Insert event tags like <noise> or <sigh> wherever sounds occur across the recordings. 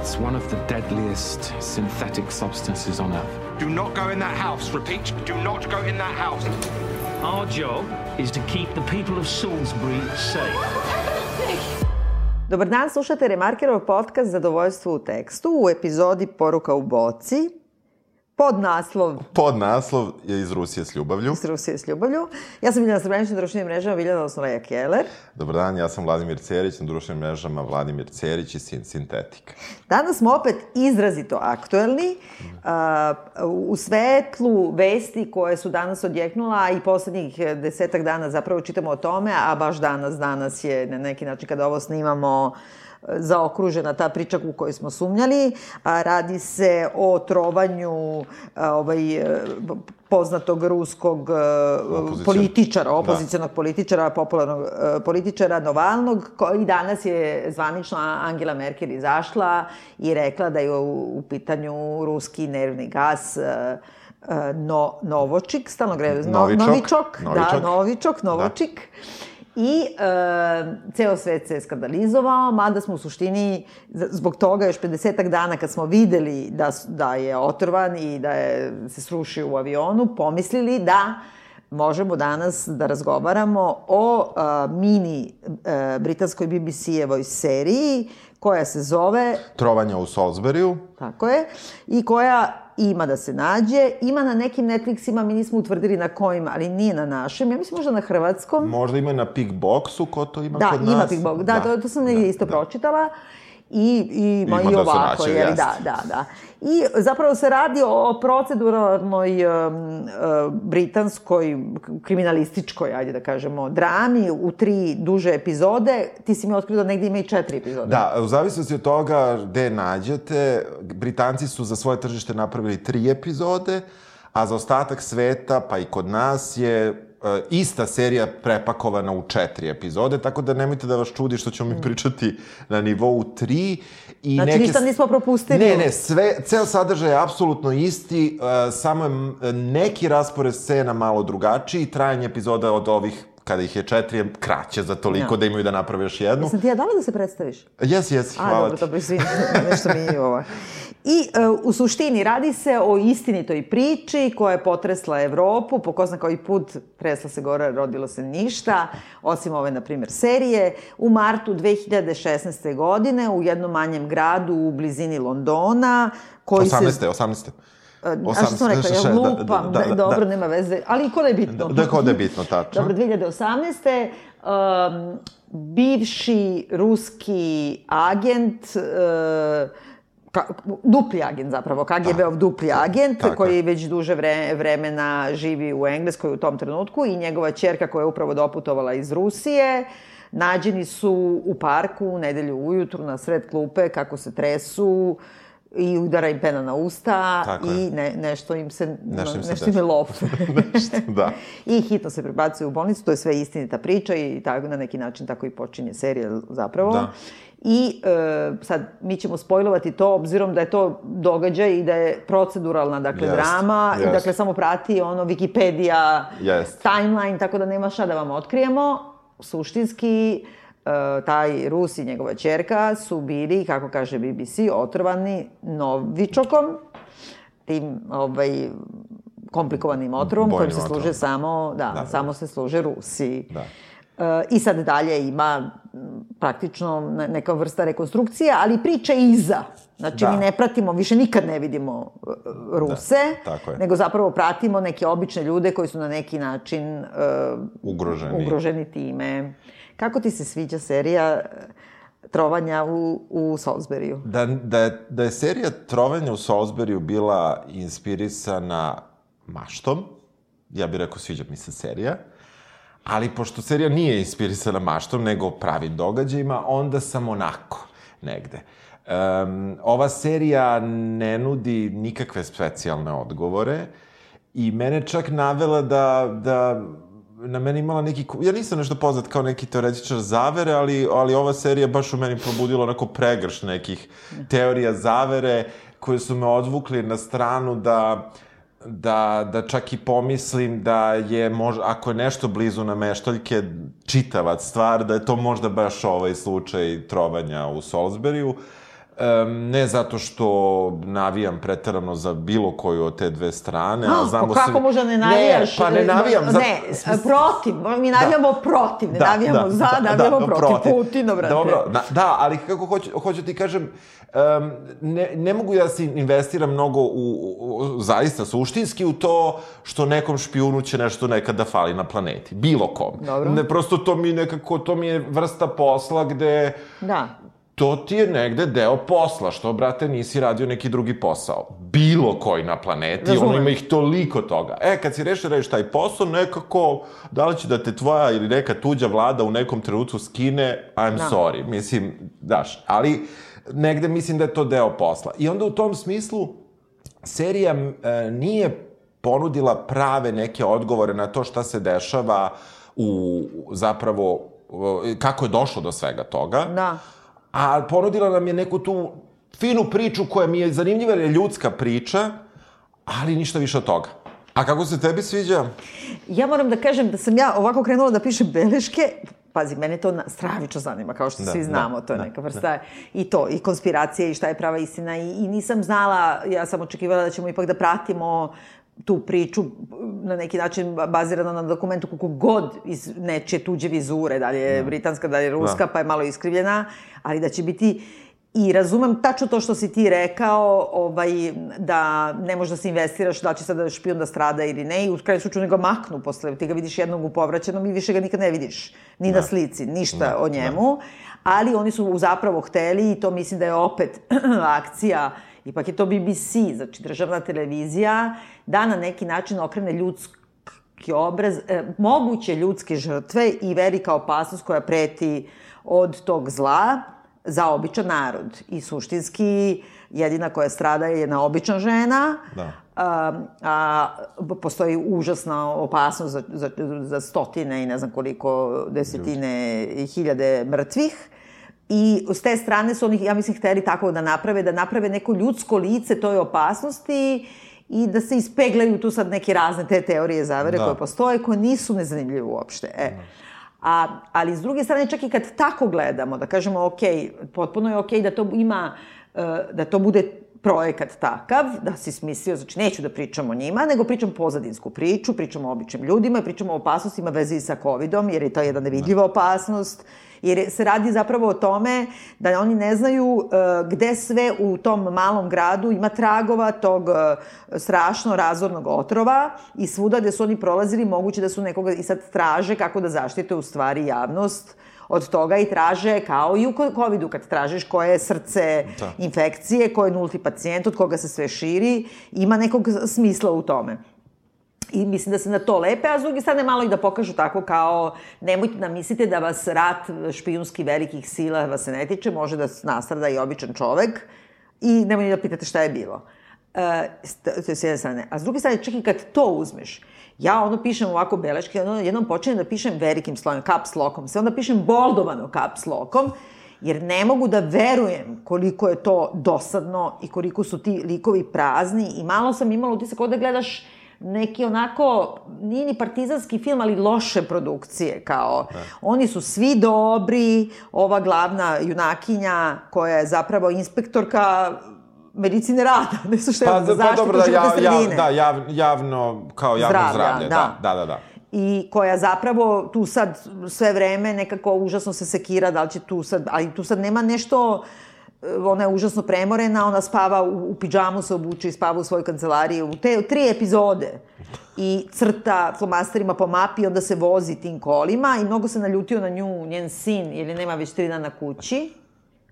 It's one of the deadliest synthetic substances on Earth. Do not go in that house. Repeat, do not go in that house. Our job is to keep the people of Salisbury safe. Dobar dan, slušate Remarkerov podcast Zadovoljstvo u tekstu u epizodi Poruka u boci. Pod naslov Pod naslov je iz Rusije s ljubavlju. iz Rusije s ljubavlju. Ja sam Biljana Srbljanić na društvenim mrežama, Biljana Osnovaja Keller. Dobar dan, ja sam Vladimir Cerić, na društvenim mrežama Vladimir Cerić i Sin Sintetika. Danas smo opet izrazito aktuelni a, u svetlu vesti koje su danas odjeknula i poslednjih desetak dana zapravo čitamo o tome, a baš danas, danas je na neki način kada ovo snimamo zaokružena ta priča u kojoj smo sumnjali. A, radi se o trovanju ovaj, poznatog ruskog Opozicion- političara, opozicionog političara, popularnog političara Novalnog, koji danas je zvanično Angela Merkel izašla i rekla da je u, u pitanju ruski nervni gas no, Novočik, stalno gre, no, Novičok. Novičok, da, Novičok. Novičok, Novočik. I e, ceo svet se skandalizovao, mada smo u suštini zbog toga još 50 dana kad smo videli da, da je otrvan i da je se srušio u avionu, pomislili da možemo danas da razgovaramo o a, mini a, britanskoj BBC-evoj seriji koja se zove Trovanja u Salisburyu. Tako je. I koja ima da se nađe. Ima na nekim Netflixima, mi nismo utvrdili na kojim, ali nije na našem. Ja mislim možda na hrvatskom. Možda ima na Pickboxu, ko to ima Da, kod nas. ima Pickbox. Da, to, to sam negdje isto pročitala. I, i, ma, Ima i da ovako, jel, jeste. da, da, da. I zapravo se radi o proceduralnoj um, uh, britanskoj kriminalističkoj, ajde da kažemo, drami u tri duže epizode. Ti si mi otkrio da negdje ima i četiri epizode. Da, u zavisnosti od toga gde nađete, Britanci su za svoje tržište napravili tri epizode, a za ostatak sveta, pa i kod nas je e, ista serija prepakovana u četiri epizode, tako da nemojte da vas čudi što ćemo mi pričati na nivou tri. I Mm. Znači, neke... ništa nismo propustili. Ne, ne, sve, ceo sadržaj je apsolutno isti, uh, samo je neki raspored scena malo drugačiji, trajanje epizoda od ovih kada ih je četiri, je kraće za toliko Ja. da imaju da naprave još jednu. Sam ti ja dala da se predstaviš? Jes, jes, A, hvala dobro, ti. dobro, izvini, nešto mi je ovo. <laughs> I e, u suštini radi se o istinitoj priči koja je potresla Evropu, po ko zna koji put tresla se gore, rodilo se ništa, osim ove, na primjer, serije. U martu 2016. godine u jednom manjem gradu u blizini Londona, koji 18. se... 18. A što sam rekla, ja 86, da, lupam, da, da, da. dobro, nema veze, ali ko da je bitno. Da, da je bitno, tačno. Dobro, 2018. Um, bivši ruski agent, uh, dupli agent zapravo, KGB-ov dupli agent, tako koji već duže vre, vremena živi u Engleskoj u tom trenutku i njegova čerka koja je upravo doputovala iz Rusije, nađeni su u parku u nedelju ujutru na sred klupe kako se tresu i udara im pena na usta Tako i je. ne, nešto im se, Nešto im se nešto im lop. <laughs> da. <laughs> I hitno se prebacuju u bolnicu, to je sve istinita priča i tako, na neki način tako i počinje serija zapravo. Da. I e, sad, mi ćemo spojlovati to, obzirom da je to događaj i da je proceduralna, dakle, Jest, drama, i jest. dakle, samo prati ono Wikipedia, Jest. timeline, tako da nema šta da vam otkrijemo. Suštinski, taj Rus i njegova čerka su bili, kako kaže BBC, otrovani novičokom, tim ovaj, komplikovanim otrovom kojim se služe otrovom. samo, da, Da, da. samo se služe Rusi. Da. E, I sad dalje ima praktično ne- neka vrsta rekonstrukcije, ali priča iza. Znači, Da. mi ne pratimo, više nikad ne vidimo e, Ruse, tako je. nego zapravo pratimo neke obične ljude koji su na neki način e, Ugroženi. ugroženi time. Kako ti se sviđa serija e, trovanja u, u Salisburyu? Da, da, je, da je serija Trovanja u Salisburyu bila inspirisana maštom, ja bih rekao sviđa mi se serija, ali pošto serija nije inspirisana maštom, nego pravim događajima, onda sam onako, negde. Um, ova serija ne nudi nikakve specijalne odgovore i mene čak navela da, da na meni imala neki... Ja nisam nešto poznat kao neki teoretičar zavere, ali, ali ova serija baš u meni probudila onako pregrš nekih teorija zavere koje su me odvukli na stranu da da, da čak i pomislim da je možda, ako je nešto blizu nameštaljke čitavac stvar, da je to možda baš ovaj slučaj trovanja u Salisburyu. Um, ne zato što navijam pretarano za bilo koju od te dve strane, a Pa znamo kako svi- može ne navijaš? Ne, pa ne navijam. za- Ne, protiv. Mi navijamo protiv, ne navijamo za, navijamo protiv. Putina, brate. Dobro, da, da, ali kako hoću, hoću ti kažem, um, ne, ne mogu ja da se investiram mnogo u, u, u, zaista suštinski u to što nekom špijunu će nešto nekada fali na planeti. Bilo kom. Dobro. Ne, prosto to mi nekako, to mi je vrsta posla gde Da. To ti je negde deo posla, što, brate, nisi radio neki drugi posao. Bilo koji na planeti, Razumem. ono ima ih toliko toga. E, kad si rešio da radiš taj posao, nekako, da li će da te tvoja ili neka tuđa vlada u nekom trenutku skine, I'm Da. sorry, mislim, daš, ali negde mislim da je to deo posla. I onda u tom smislu, serija e, nije ponudila prave neke odgovore na to šta se dešava u, zapravo, kako je došlo do svega toga Da. A ponudila nam je neku tu finu priču koja mi je zanimljiva jer je ljudska priča, ali ništa više od toga. A kako se tebi sviđa? Ja moram da kažem da sam ja ovako krenula da pišem beleške, pazi, mene to na, stravično zanima, kao što Da, svi znamo, da, to je da, neka vrsta i to, i konspiracije i šta je prava istina i, i nisam znala, ja sam očekivala da ćemo ipak da pratimo tu priču na neki način bazirano na dokumentu koliko god iz nečije tuđe vizure, da li je britanska, da li je ruska, Da. pa je malo iskrivljena, ali da će biti I razumem tačno to što si ti rekao, ovaj, da ne možeš da se investiraš, da će sada špion da strada ili ne, i u kraju slučaju nego maknu posle, ti ga vidiš jednog u povraćenom i više ga nikad ne vidiš, ni na slici, ništa o njemu, ali oni su zapravo hteli i to mislim da je opet <clears throat> akcija, ipak je to BBC, znači državna televizija, da na neki način okrene ljudski obraz, e, moguće ljudske žrtve i velika opasnost koja preti od tog zla, za običan narod. I suštinski, jedina koja strada je jedna obična žena, Da. a, a postoji užasna opasnost za, za, za stotine i ne znam koliko desetine i hiljade mrtvih. I s te strane su oni, ja mislim, hteli tako da naprave, da naprave neko ljudsko lice toj opasnosti i da se ispeglaju tu sad neke razne te teorije zavere Da. koje postoje, koje nisu nezanimljive uopšte. E. A, ali s druge strane, čak i kad tako gledamo, da kažemo, ok, potpuno je ok da to ima, e, da to bude projekat takav, da si smislio, znači neću da pričam o njima, nego pričam pozadinsku priču, pričam o običnim ljudima, pričam o opasnostima vezi sa covidom, jer je to jedna nevidljiva opasnost, jer je- se radi zapravo o tome da oni ne znaju e, gde sve u tom malom gradu ima tragova tog e, strašno razornog otrova i svuda gde su oni prolazili moguće da su nekoga i sad traže kako da zaštite u stvari javnost od toga i traže, kao i u covidu, kad tražiš koje je srce Da. infekcije, ko je nulti pacijent, od koga se sve širi, ima nekog smisla u tome. I mislim da se na to lepe, a s druge strane malo i da pokažu tako kao nemojte da mislite da vas rat špijunski velikih sila vas se ne tiče, može da nastrada i običan čovek i nemojte da pitate šta je bilo. St- to je s jedne strane. A s druge strane, čak i kad to uzmeš, ja ono pišem ovako beleške, ono jednom počinem da pišem velikim slojem, caps lockom, sve onda pišem boldovano caps lockom, jer ne mogu da verujem koliko je to dosadno i koliko su ti likovi prazni i malo sam imala utisak da gledaš neki onako, nije ni partizanski film, ali loše produkcije, kao, oni su svi dobri, ova glavna junakinja, koja je zapravo inspektorka medicine rada, <laughs> ne su što je Pa, za pa dobro, da, jav, sredine. jav, da, jav, javno, kao javno Zdravlja, zdravlje. da. Da, da, da. da. i koja zapravo tu sad sve vreme nekako užasno se sekira, da li će tu sad, ali tu sad nema nešto, e, ona je užasno premorena, ona spava u, u pidžamu, se obuče i spava u svojoj kancelariji u te tri epizode i crta flomasterima po mapi, onda se vozi tim kolima i mnogo se naljutio na nju njen sin, jer je nema već tri dana kući,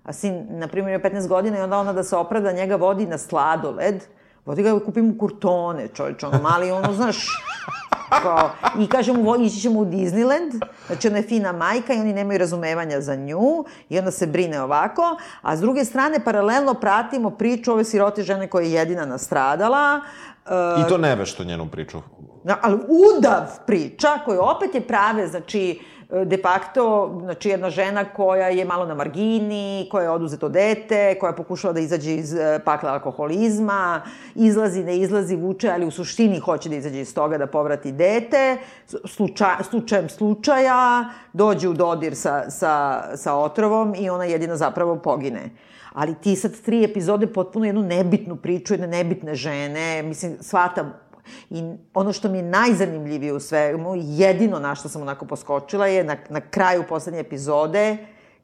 a sin, na primjer, je 15 godina i onda ona da se opravda, njega vodi na sladoled, vodi ga, kupi mu kurtone, čovječ, ono mali, ono, znaš, kao, i kaže mu, "Vo- ići ćemo u Disneyland, znači ona je fina majka i oni nemaju razumevanja za nju i onda se brine ovako, a s druge strane, paralelno pratimo priču ove sirote žene koja je jedina nastradala, e, I to nevešto njenu priču. Na, ali udav priča, koja opet je prave, znači, de facto, znači jedna žena koja je malo na margini, koja je oduzeto dete, koja pokušava da izađe iz e, pakla alkoholizma, izlazi, ne izlazi, vuče, ali u suštini hoće da izađe iz toga da povrati dete, sluča, slučajem slučaja, dođe u dodir sa, sa, sa otrovom i ona jedina zapravo pogine. ali ti sad tri epizode potpuno jednu nebitnu priču, jedne nebitne žene, mislim, shvatam I ono što mi je najzanimljivije u svemu, jedino na što sam onako poskočila je na, na kraju poslednje epizode,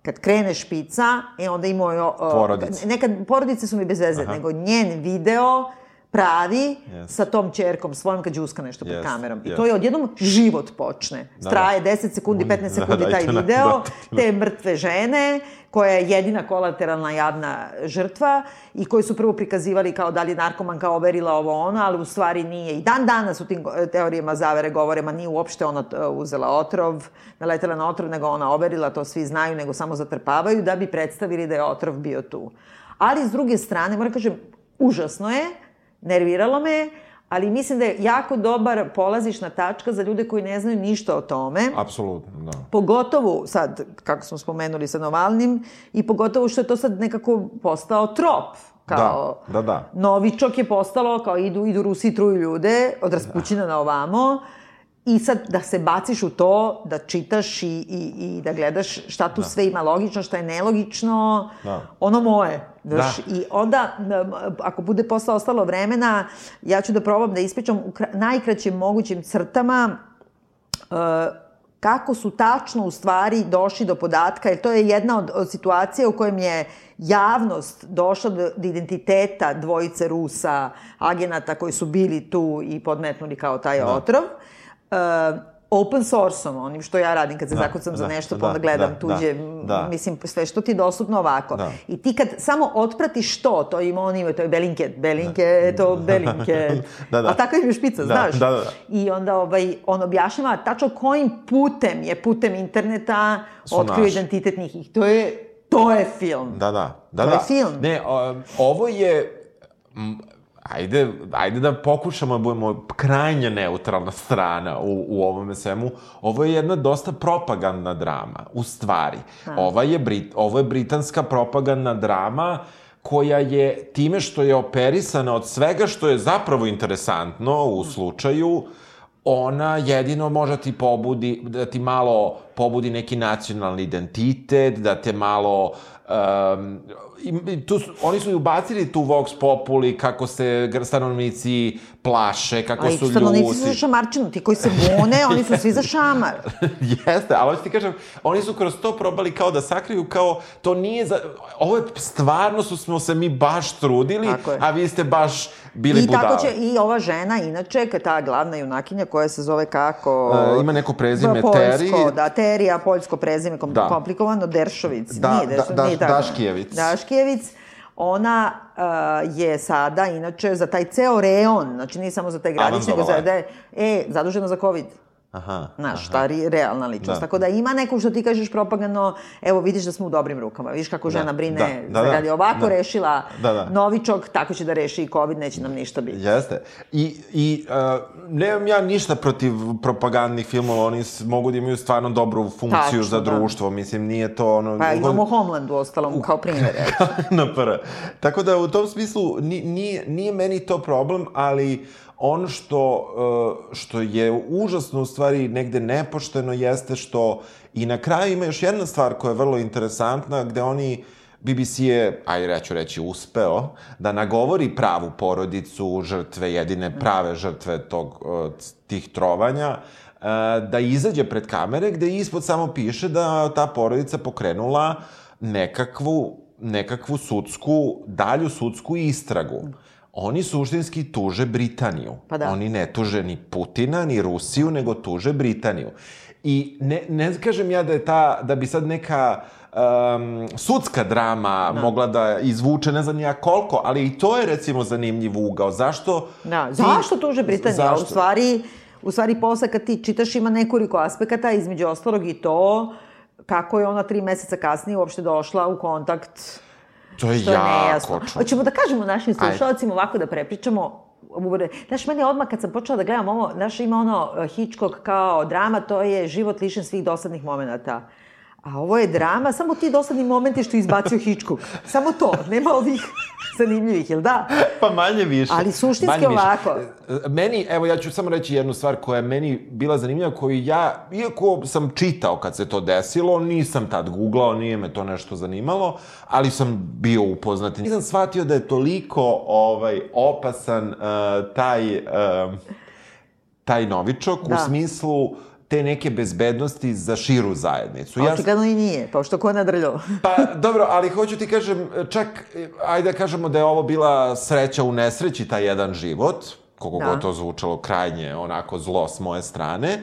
kad krene špica, e onda ima... O, Porodice. Nekad, porodice su mi bez veze, Aha. nego njen video pravi Yes. sa tom čerkom svojom kad đuska nešto pred Yes, kamerom. I yes. to je odjednom život počne. Da, Traje 10 sekundi, 15 Da, sekundi da, taj video, <laughs> da, da. te mrtve žene, koja je jedina kolateralna jadna žrtva i koju su prvo prikazivali kao da li je narkomanka overila ovo ono, ali u stvari nije. I dan danas u tim teorijama zavere govore, ma nije uopšte ona e, uzela otrov, naletela na otrov, nego ona overila, to svi znaju, nego samo zatrpavaju da bi predstavili da je otrov bio tu. Ali, s druge strane, moram kažem, užasno je, nerviralo me je, ali mislim da je jako dobar polazišna tačka za ljude koji ne znaju ništa o tome. Apsolutno, da. Pogotovo sad, kako smo spomenuli sa Novalnim, i pogotovo što je to sad nekako postao trop. Kao, Da, da, da. Novičok je postalo kao idu, idu Rusi i truju ljude, od Raspućina na ovamo, I sad da se baciš u to, da čitaš i, i, i da gledaš šta tu da. sve ima logično, šta je nelogično, Da. ono moje. Da. I onda, ako bude posle ostalo vremena, ja ću da probam da ispričam u kra- najkraćim mogućim crtama uh, kako su tačno u stvari došli do podatka, jer to je jedna od, od situacija u kojem je javnost došla do, do identiteta dvojice Rusa, agenata koji su bili tu i podmetnuli kao taj da. otrov. Uh, open source-om, onim što ja radim kad se da, zakucam da, za nešto, pa da, onda gledam da, tuđe, da, da. mislim, sve što ti je dostupno ovako. Da. I ti kad samo otpratiš to, to ima on ima, to je Belinket, Belinke, to Belinke. <laughs> Da, da. A tako je špica, Da, znaš? da, da, da. I onda ovaj, on objašnjava tačno kojim putem je putem interneta Su otkrio naši. identitet njih. I to je, to je film. Da, da. da, To da. je film. Ne, o, ovo je... Ajde, ajde da pokušamo da budemo krajnje neutralna strana u, u ovome svemu. Ovo je jedna dosta propagandna drama, u stvari. Ova je Brit, ovo je britanska propagandna drama koja je time što je operisana od svega što je zapravo interesantno u slučaju, ona jedino može ti pobudi, da ti malo pobudi neki nacionalni identitet, da te malo... Um, i, tu su, oni su i ubacili tu Vox Populi, kako se stanovnici plaše, kako Ali su stanovnici su za ljuti. šamarčinu, ti koji se bune, <laughs> oni su svi za šamar. <laughs> Jeste, ali hoću ti kažem, oni su kroz to probali kao da sakriju, kao to nije za... Ovo je, stvarno su smo se mi baš trudili, a vi ste baš bili I budale. tako će i ova žena, inače, ta glavna junakinja koja se zove kako... E, ima neko prezime, Poljsko, Teri. Da, Terija, poljsko prezime, kom, Da. komplikovano, Deršovic. Da, nije, da, Deršovic, da, nije tako. Daškijevic. Daškijevic. Ona uh, je sada, inače, za taj ceo reon, znači nije samo za taj gradić, nego za... Da je, e, zadužena za COVID. Aha. Znaš, šta ri, realna ličnost. Da. Tako da ima neko što ti kažeš propagandno, evo vidiš da smo u dobrim rukama, vidiš kako žena brine, da, da, kad je ovako da. rešila Da, da. novičog, tako će da reši i COVID, neće nam ništa biti. Jeste. I, i uh, nemam ja ništa protiv propagandnih filmova, oni mogu da imaju stvarno dobru funkciju Tačno, za da. društvo, mislim, nije to ono... Pa imamo Homeland u ostalom kao primjer. <laughs> na pr. Tako da u tom smislu ni- nije, nije meni to problem, ali ono što, uh, što je užasno u stvari negde nepošteno jeste što i na kraju ima još jedna stvar koja je vrlo interesantna gde oni BBC je, ajde ja ću reći, uspeo da nagovori pravu porodicu, žrtve, jedine prave žrtve tog, uh, tih trovanja, uh, da izađe pred kamere gde ispod samo piše da ta porodica pokrenula nekakvu, nekakvu sudsku, dalju sudsku istragu. Oni suštinski tuže Britaniju. Pa da. Oni ne tuže ni Putina, ni Rusiju, nego tuže Britaniju. I ne, ne kažem ja da je ta, da bi sad neka um, sudska drama da. mogla da izvuče ne znam ja koliko, ali i to je recimo zanimljiv ugao. Zašto? Da, zašto tuže Britanija? Zašto? U stvari, u stvari posle kad ti čitaš ima nekoliko aspekata, između ostalog i to kako je ona tri meseca kasnije uopšte došla u kontakt To je jako nejasno. čudno. Hoćemo da kažemo našim slušalcima ovako da prepričamo. Znaš, meni odmah kad sam počela da gledam ovo, znaš, ima ono uh, Hitchcock kao drama, to je život lišen svih dosadnih momenta. A ovo je drama, samo ti dosadni momenti što je izbacio <laughs> Hitchcock. Samo to, nema ovih zanimljivih, jel da? Pa manje više. Ali suštinski Manje više. ovako. E, Meni, evo ja ću samo reći jednu stvar koja je meni bila zanimljiva, koju ja, iako sam čitao kad se to desilo, nisam tad googlao, nije me to nešto zanimalo, ali sam bio upoznat. Nisam shvatio da je toliko ovaj, opasan uh, taj, uh, taj novičok Da. u smislu te neke bezbednosti za širu zajednicu. Ja, Očigledno i nije, pošto ko nadrljao. Pa, dobro, ali hoću ti kažem, čak, ajde da kažemo da je ovo bila sreća u nesreći, taj jedan život, koliko Da. god to zvučalo krajnje onako zlo s moje strane,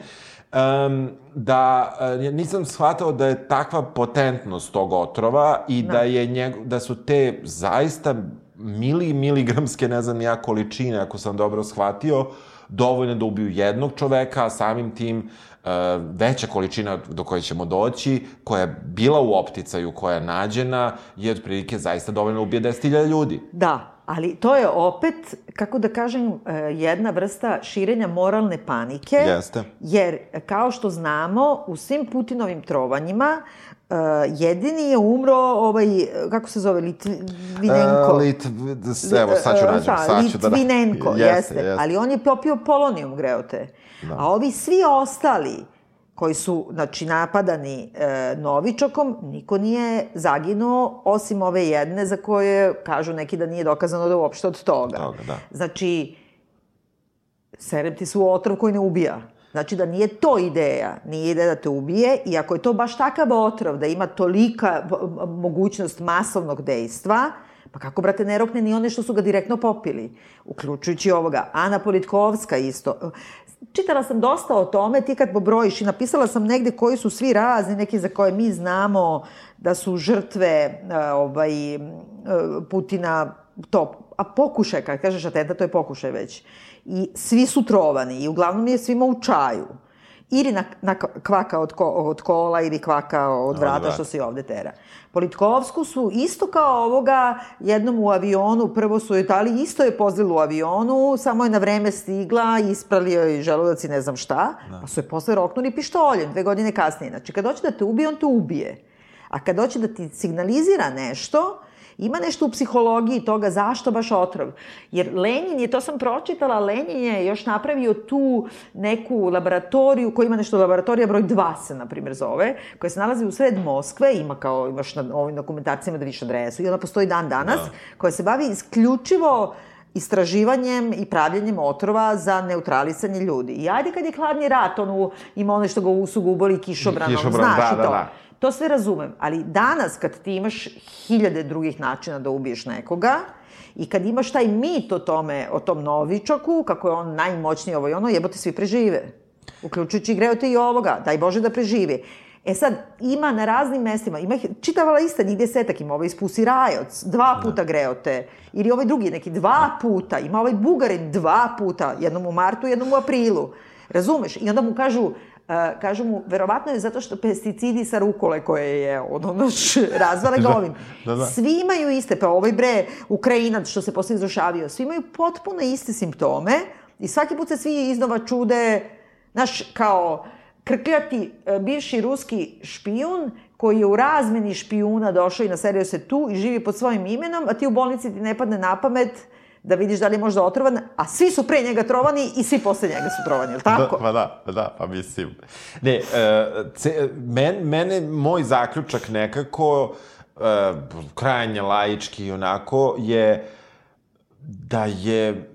um, da e, nisam shvatao da je takva potentnost tog otrova i da, je njeg, da su te zaista mili miligramske, ne znam ja, količine, ako sam dobro shvatio, dovoljne da ubiju jednog čoveka, a samim tim e, veća količina do koje ćemo doći, koja je bila u opticaju, koja je nađena, je otprilike zaista dovoljno da ubije 10.000 ljudi. Da, ali to je opet, kako da kažem, e, jedna vrsta širenja moralne panike. Jeste. Jer, kao što znamo, u svim Putinovim trovanjima e, jedini je umro ovaj, kako se zove, Litvinenko. E, Lit, evo, sad ću nađem, Da, sad ću da... Litvinenko, Jeste, jeste, jeste. Ali on je popio polonijum, greote. Da. A ovi svi ostali koji su, znači, napadani e, Novičokom, niko nije zaginuo, osim ove jedne za koje kažu neki da nije dokazano da uopšte od toga. Toga, da. Znači, serem ti su otrov koji ne ubija. Znači da nije to ideja, nije ideja da te ubije i ako je to baš takav otrov da ima tolika mogućnost masovnog dejstva, pa kako, brate, ne rokne ni one što su ga direktno popili, uključujući ovoga. Ana Politkovska isto. Čitala sam dosta o tome, ti kad pobrojiš i napisala sam negde koji su svi razni, neki za koje mi znamo da su žrtve uh, ovaj, uh, Putina, to, a pokušaj, kad kažeš atenta, to je pokušaj već. I svi su trovani i uglavnom je svima u čaju. Ili na, na kvaka od, ko, od kola ili kvaka od vrata, vrata. što se i ovde tera. Politkovsku su isto kao ovoga jednom u avionu, prvo su joj dali, isto je pozlilo u avionu, samo je na vreme stigla, ispralio je želudac i ne znam šta, pa su je posle roknuli pištoljem dve godine kasnije. Znači, kad hoće da te ubije, on te ubije. A kad hoće da ti signalizira nešto, Ima nešto u psihologiji toga zašto baš otrov. Jer Lenin je, to sam pročitala, Lenin je još napravio tu neku laboratoriju, koja ima nešto laboratorija broj 2 se, na primjer, zove, koja se nalazi u sred Moskve, ima kao, imaš na ovim dokumentacijama da više adresu, i ona postoji dan danas, da. koja se bavi isključivo istraživanjem i pravljenjem otrova za neutralisanje ljudi. I ajde kad je hladni rat, onu, ima ono što ga su ga uboli kišobranom, Kišobran, znaš da, i da, to. da. To sve razumem, ali danas kad ti imaš hiljade drugih načina da ubiješ nekoga i kad imaš taj mit o tome, o tom Novičoku, kako je on najmoćniji ovo i ono, jebote, svi prežive. Uključujući Greote i ovoga, daj Bože da prežive. E sad, ima na raznim mestima, ima ih, čitava lista, njih desetak, ima ovaj iz Pusi Rajoc, dva puta Greote, ili ovaj drugi neki dva puta, ima ovaj Bugarin dva puta, jednom u martu, jednom u aprilu. Razumeš? I onda mu kažu, kažu mu, verovatno je zato što pesticidi sa rukole koje je ono, naš, razvale ga ovim. da, da. Svi imaju iste, pa ovaj bre, Ukrajinac što se posle izrušavio, svi imaju potpuno iste simptome i svaki put se svi iznova čude, znaš, kao krkljati e, bivši ruski špijun koji je u razmeni špijuna došao i naselio se tu i živi pod svojim imenom, a ti u bolnici ti ne padne na pamet da vidiš da li je možda otrovan, a svi su pre njega trovani i svi posle njega su trovani, je tako? Da, pa da, pa da, pa mislim. Ne, uh, ce, men, mene, moj zaključak nekako, uh, krajnje laički i onako, je da je,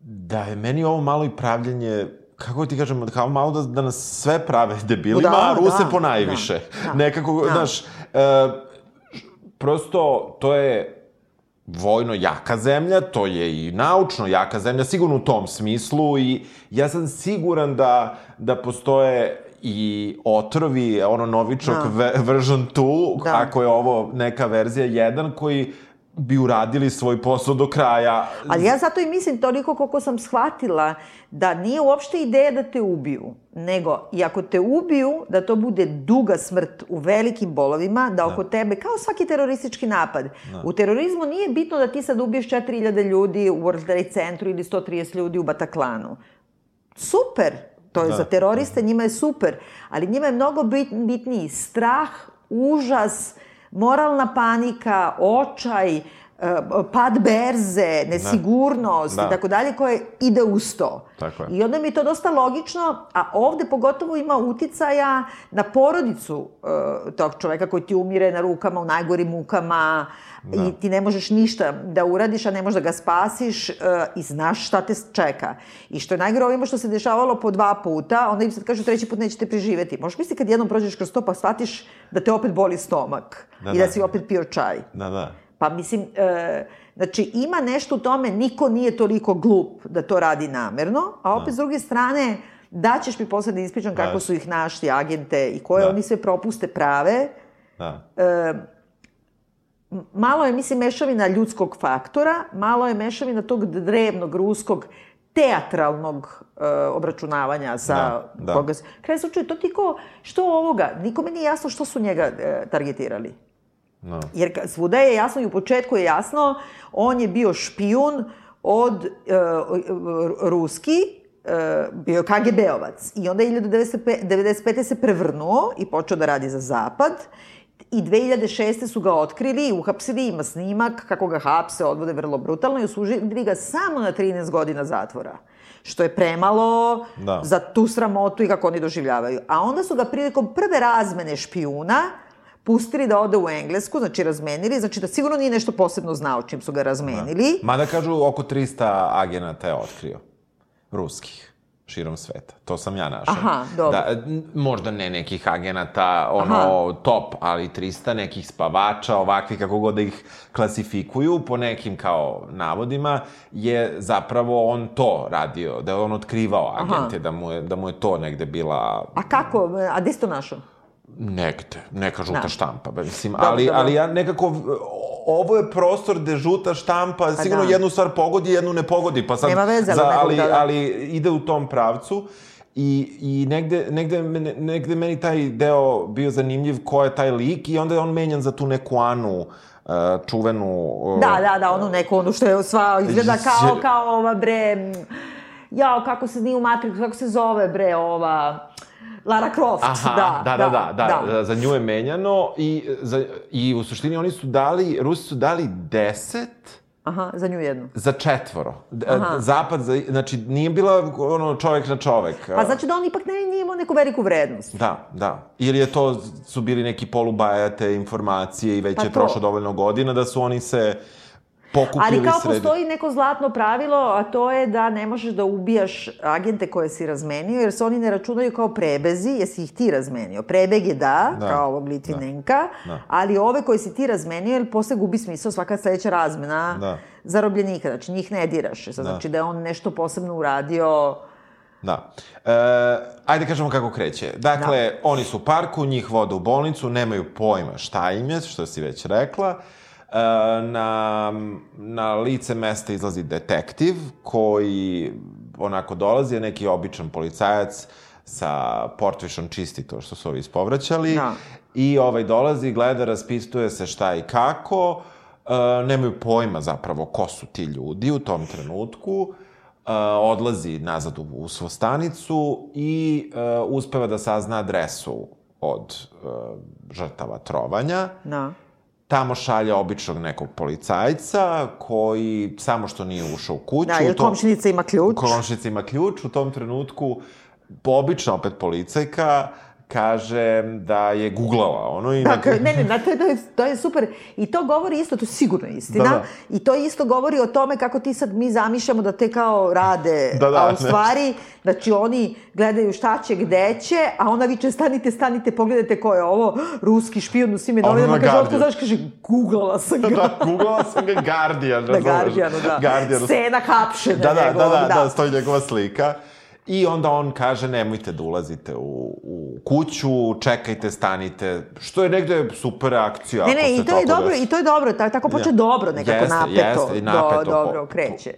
da je meni ovo malo i pravljenje kako ti kažem, kao malo da, da nas sve prave debilima, Da, a Ruse da, po najviše. da, da. Nekako, Da. znaš, e, prosto to je vojno jaka zemlja, to je i naučno jaka zemlja, sigurno u tom smislu i ja sam siguran da, da postoje i otrovi, ono novičok Da. ve, version 2, Da. ako je ovo neka verzija 1, koji bi uradili svoj posao do kraja. Ali ja zato i mislim toliko koliko sam shvatila da nije uopšte ideja da te ubiju, nego i ako te ubiju, da to bude duga smrt u velikim bolovima, da oko tebe, kao svaki teroristički napad, u terorizmu nije bitno da ti sad ubiješ 4000 ljudi u World Trade centru ili 130 ljudi u Bataklanu. Super, to je Da. za teroriste, njima je super, ali njima je mnogo bit, bitniji strah, užas, moralna panika, očaj, pad berze, nesigurnost Da. i tako dalje, koje ide uz to. Tako je. I onda mi je to dosta logično, a ovde pogotovo ima uticaja na porodicu e, tog čoveka koji ti umire na rukama, u najgorim mukama, Da. i ti ne možeš ništa da uradiš, a ne možeš da ga spasiš e, i znaš šta te čeka. I što je najgore ovima što se dešavalo po dva puta, onda im sad kažu treći put nećete preživeti. Možeš misliti kad jednom prođeš kroz to pa shvatiš da te opet boli stomak Da, i da da. si opet pio čaj. Da, da. Pa mislim, e, znači ima nešto u tome, niko nije toliko glup da to radi namerno, a opet s druge strane, da ćeš mi posle da ispričam kako Da. su ih našli agente i koje Da. oni sve propuste prave. Da. Malo je, mislim, mešavina ljudskog faktora, malo je mešavina tog drevnog, ruskog, teatralnog e, obračunavanja sa Da, da. koga se... Kraj slučaju, to ti ko, što ovoga? Nikome nije jasno što su njega e, targetirali. No. Jer ka- svuda je jasno i u početku je jasno, on je bio špijun od e, ruski, e, bio KGB-ovac. I onda je 1995. se prevrnuo i počeo da radi za Zapad. I 2006. su ga otkrili i uhapsili, ima snimak kako ga hapse, odvode vrlo brutalno i osužili ga samo na 13 godina zatvora. Što je premalo Da. za tu sramotu i kako oni doživljavaju. A onda su ga prilikom prve razmene špijuna pustili da ode u Englesku, znači razmenili, znači da sigurno nije nešto posebno znao čim su ga razmenili. Mada kažu oko 300 agenata je otkrio. Ruskih širom sveta. To sam ja našao. Aha, dobro. Da, možda ne nekih agenata, ono, Aha. top, ali 300 nekih spavača, ovakvi, kako god da ih klasifikuju, po nekim kao navodima, je zapravo on to radio, da je on otkrivao agente, da mu, je, da mu je to negde bila A kako, a gde si to našao? Negde, neka žuta Da. štampa, mislim, Dobro, ali, dobro. ali ja nekako, ovo je prostor gde žuta štampa sigurno da. jednu stvar pogodi, jednu ne pogodi, pa sad, Nema veze, za, ali, da, da. ali ide u tom pravcu i, i negde, negde, negde meni taj deo bio zanimljiv ko je taj lik i onda je on menjan za tu neku Anu, uh, čuvenu... uh, Da, da, da, onu neku, onu što je sva, izgleda <laughs> kao, kao ova bre, jao, kako se nije u Matrixu, kako se zove bre, ova, Lara Croft, Aha, da, da, da, da, da, da, za nju je menjano i, za, i u suštini oni su dali, Rusi su dali 10 Aha, za nju jednu. Za četvoro. D- Aha. Zapad, za, znači, nije bila ono čovek na čovek. Pa znači da on ipak ne, nije imao neku veliku vrednost. Da, da. Ili je to, su bili neki polubajate informacije i već Pa je to. prošlo dovoljno godina da su oni se pokupili Ali kao sredi. postoji neko zlatno pravilo, a to je da ne možeš da ubijaš agente koje si razmenio, jer se oni ne računaju kao prebezi, jesi ih ti razmenio. Prebeg je da, Da, kao ovog Litvinenka, da. ali ove koje si ti razmenio, jer posle gubi smisao svaka sledeća razmena Da. zarobljenika, znači njih ne diraš. Sad, Da. Znači da je on nešto posebno uradio... Da. E, ajde kažemo kako kreće. Dakle, Da. oni su u parku, njih vode u bolnicu, nemaju pojma šta im je, što si već rekla. E, na, na lice mesta izlazi detektiv koji onako dolazi, je neki običan policajac sa portvišom čisti to što su ovi ispovraćali. Da. I ovaj dolazi, gleda, raspistuje se šta i kako. E, nemaju pojma zapravo ko su ti ljudi u tom trenutku. E, odlazi nazad u, u svu stanicu i e, uspeva da sazna adresu od e, žrtava trovanja. Da. Tamo šalje običnog nekog policajca koji samo što nije ušao u kuću. Da, jer tom- komšinica ima ključ. Komšinica ima ključ, u tom trenutku obična opet policajka kaže da je googlala ono i... Dakle, ne, ne, da, to, je, to, je, to je super. I to govori isto, to je sigurno istina. Da, da. I to isto govori o tome kako ti sad mi zamišljamo da te kao rade, Da, da, a u ne. stvari, znači oni gledaju šta će, gde će, a ona viče stanite, stanite, pogledajte ko je ovo, ruski špijun u svim novinama, na kaže, Guardian. otko znaš, kaže, googlala sam ga. Da, googlala sam ga Guardian, razumeš? Da. Guardianu. Scena hapšenja Da, da, da, njegovog, da, da, stoji njegova slika. I onda on kaže, nemojte da ulazite u, u kuću, čekajte, stanite, što je negde super akcija. Ne, ne, i to je tako dobro, desi. i to je dobro, ta- tako počne Ja. dobro, nekako Jeste, napeto. jeste, i napeto Do, dobro, kreće.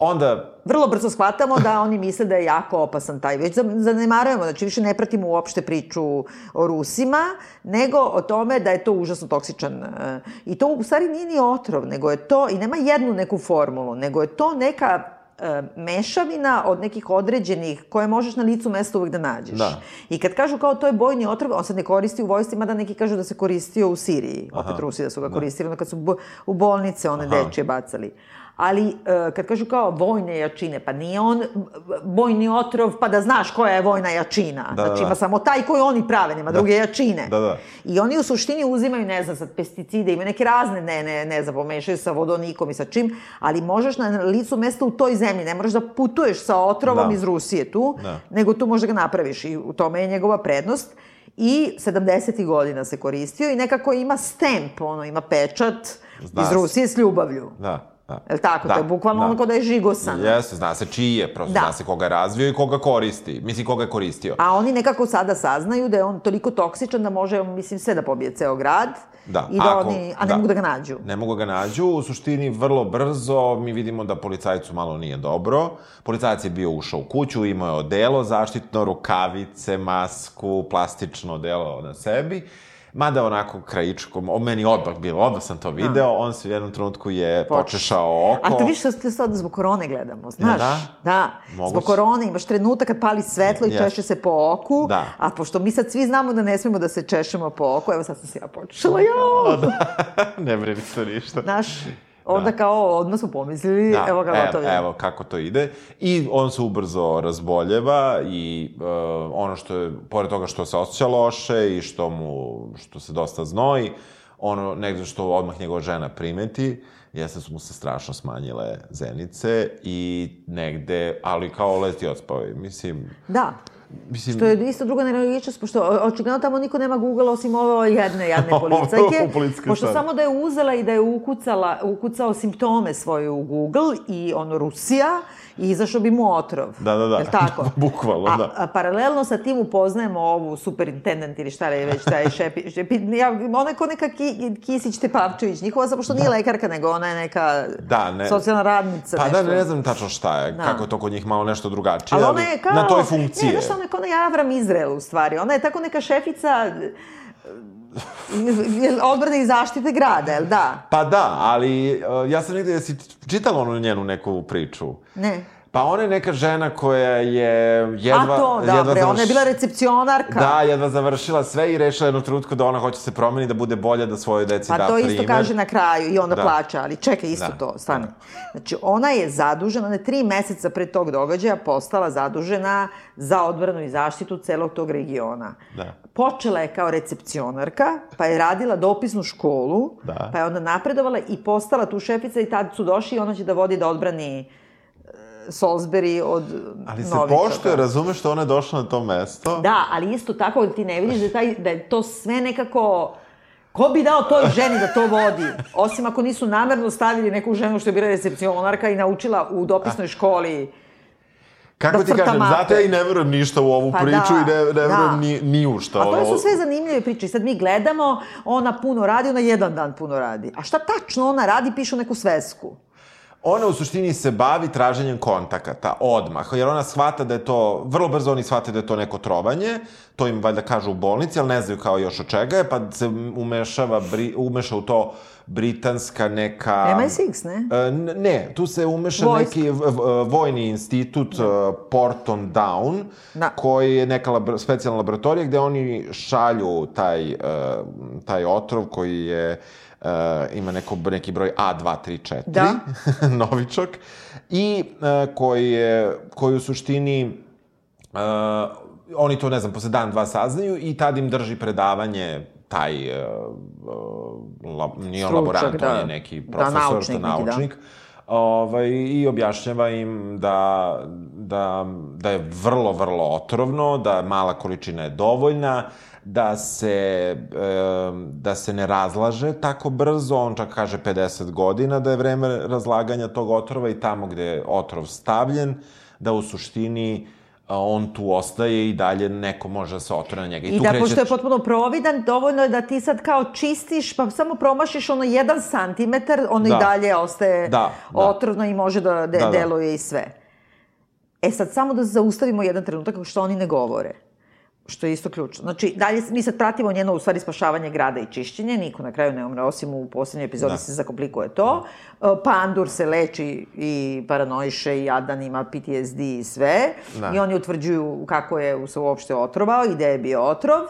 Onda, Vrlo brzo shvatamo da oni misle da je jako opasan taj. Već zan- zanemarujemo, znači više ne pratimo uopšte priču o Rusima, nego o tome da je to užasno toksičan. e, I to u stvari nije ni otrov, nego je to, i nema jednu neku formulu, nego je to neka e, mešavina od nekih određenih koje možeš na licu mesta uvek da nađeš. Da. I kad kažu kao to je bojni otrov, on se ne koristi u vojsci, mada neki kažu da se koristio u Siriji. Opet Aha. Rusi da su ga koristili, onda kad su u bolnice one dečje bacali. Ali e, kad kažu kao vojne jačine, pa nije on bojni otrov pa da znaš koja je vojna jačina. Da, znači da. ima samo taj koji oni prave, nema druge jačine. Da, da. I oni u suštini uzimaju, ne znam, sad pesticide, imaju neke razne, ne, ne, ne znam, pomešaju sa vodonikom i sa čim, ali možeš na licu mesta u toj zemlji, ne moraš da putuješ sa otrovom Da. iz Rusije tu, Da. nego tu možda ga napraviš i u tome je njegova prednost. I 70. godina se koristio i nekako ima stemp, ono, ima pečat Zna iz. Rusije s ljubavlju. Da, da. Je li tako? To je bukvalno ono kao da je žigosan. Jeste, zna se čiji je, prosto Da. zna se koga je razvio i koga koristi. Mislim, koga je koristio. A oni nekako sada saznaju da je on toliko toksičan da može, mislim, sve da pobije ceo grad. Da, I da ako- oni, a ne da. mogu da ga nađu. Ne mogu ga nađu, u suštini vrlo brzo mi vidimo da policajcu malo nije dobro. Policajac je bio ušao u kuću, imao je odelo zaštitno, rukavice, masku, plastično odelo na sebi. Mada onako krajičkom, o meni odmah bilo, odmah sam to video, on se u jednom trenutku je počešao oko. A to više što sad zbog korone gledamo, znaš? da? Da. Moguće. Zbog korone imaš trenutak kad pali svetlo i češe se po oku. Da. A pošto mi sad svi znamo da ne smemo da se češemo po oku, evo sad sam se ja počela, jao! <laughs> ne brini se ništa. Znaš, onda kao, odmah smo pomislili, evo ga gotovo. evo, evo kako to ide. I on se ubrzo razboljeva i uh, ono što je, pored toga što se osjeća loše i što mu, što se dosta znoji, ono negde što odmah njegova žena primeti, jeste su mu se strašno smanjile zenice i negde, ali kao leti odspavaj. Mislim, Da. Mislim... Što je isto druga nelogičnost, pošto očigledno tamo niko nema Google osim ove jedne jadne <laughs> policajke. <laughs> pošto stvari. samo da je uzela i da je ukucala, ukucao simptome svoje u Google i ono Rusija i izašao bi mu otrov. Da, da, da. Jel tako? <laughs> Bukvalno, a, da. A paralelno sa tim upoznajemo ovu superintendent ili šta je već taj šepi, šepi ja, ona je ko neka ki, Kisić Tepavčević, njihova samo što nije lekarka, nego ona je neka Da, ne. socijalna radnica. Pa nešto. da, ne znam tačno šta je, Da. kako je to kod njih malo nešto drugačije, Ali ali, ona je kao... na toj funkciji Ne. Znaš šta, ona je kao onaj Avram Izrael u stvari. Ona je tako neka šefica e, <laughs> odbrane i zaštite grada, jel da? Pa da, ali uh, ja sam negde, jesi čitala onu njenu neku priču? Ne. Pa ona je neka žena koja je jedva... A to, da, jedva bre, ona je završ- bila recepcionarka. Da, jedva završila sve i rešila jednu trenutku da ona hoće se promeni, da bude bolja, da svojoj deci Pa da to primer. isto kaže na kraju i onda Da. plaća, ali čekaj, isto Da. to, stani. Znači, ona je zadužena, ona je tri meseca pre tog događaja postala zadužena za odbranu i zaštitu celog tog regiona. Da. Počela je kao recepcionarka, pa je radila dopisnu školu, Da. pa je onda napredovala i postala tu šefica i tad su došli i ona će da vodi da odbrani Salisbury od Ali se Novičoga. poštuje, razumeš što ona je došla na to mesto? Da, ali isto tako da ti ne vidiš da taj, da je to sve nekako... Ko bi dao toj ženi da to vodi? Osim ako nisu namerno stavili neku ženu što je bila recepcionarka i naučila u dopisnoj školi. Kako da ti kažem, mape. zato ja i ne verujem ništa u ovu Pa priču da, i ne, ne da. verujem ni, ni u šta. A to su sve zanimljive priče. I sad mi gledamo, ona puno radi, ona jedan dan puno radi. A šta tačno ona radi, piše u neku svesku. Ona u suštini se bavi traženjem kontakata, odmah, jer ona shvata da je to, vrlo brzo oni shvate da je to neko trovanje, to im valjda kažu u bolnici, ali ne znaju kao još od čega je, pa se umešava, bri, umeša u to britanska neka... MI6, ne? E, Ne, tu se umeša Vojska. neki vojni institut da. Porton Down, Da. koji je neka labra, specijalna laboratorija gde oni šalju taj, e, taj otrov koji je e, ima neko, neki broj A234, Da. <laughs> novičak, i e, koji, je, koji u suštini Uh, oni to, ne znam, posle dan, dva saznaju i tad im drži predavanje taj, uh, uh, lab, nije on Stručnjak, laborant, on da. je neki Da, profesor, naučnik da, neki, da. naučnik. Ovaj, I objašnjava im da, da, da je vrlo, vrlo otrovno, da mala količina je dovoljna, da se, e, da se ne razlaže tako brzo, on čak kaže 50 godina da je vreme razlaganja tog otrova i tamo gde je otrov stavljen, da u suštini a, on tu ostaje i dalje neko može da se otrove na njega. I tu da, kreće pošto je potpuno providan, dovoljno je da ti sad kao čistiš, pa samo promašiš ono jedan santimetar, ono Da. i dalje ostaje Da, da. otrovno i može da, de, Da, da. deluje i sve. E sad, samo da zaustavimo jedan trenutak što oni ne govore. Što je isto ključno. Znači, dalje mi sad pratimo njeno, u stvari, spašavanje grada i čišćenje, niko na kraju ne umre, osim u poslednjoj epizodi Da. se zakomplikuje to. E, Pandur se leči i paranoiše i Adan ima PTSD i sve. Da. I oni utvrđuju kako je se uopšte otrovao i gde je bio otrov.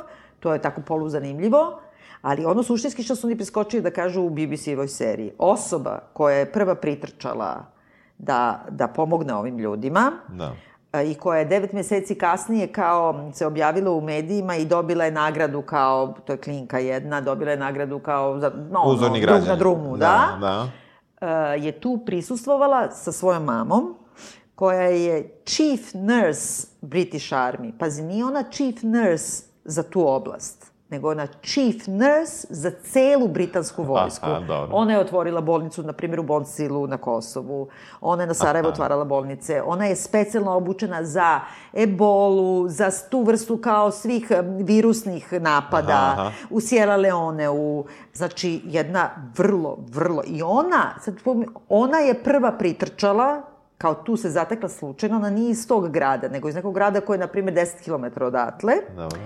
To je tako poluzanimljivo. Ali ono suštinski što su oni preskočili da kažu u BBC-evoj seriji. Osoba koja je prva pritrčala da, da pomogne ovim ljudima, Da. I koja je devet meseci kasnije kao se objavila u medijima i dobila je nagradu kao, to je klinka jedna, dobila je nagradu kao za, no, Uzorni no, na drumu, da, Da, da. e, je tu prisustvovala sa svojom mamom, koja je chief nurse British Army. Pazi, nije ona chief nurse za tu oblast, nego ona chief nurse za celu britansku vojsku. Aha, dobro. Ona je otvorila bolnicu, na primjer, u Boncilu na Kosovu. Ona je na Sarajevo otvarala bolnice. Ona je specijalno obučena za ebolu, za tu vrstu kao svih virusnih napada. Aha, aha. U Sierra Leone, u... Znači, jedna vrlo, vrlo... I ona, sad, ona je prva pritrčala kao tu se zatekla slučajno, ona nije iz tog grada, nego iz nekog grada koji je, na primjer, 10 km odatle. Dobro.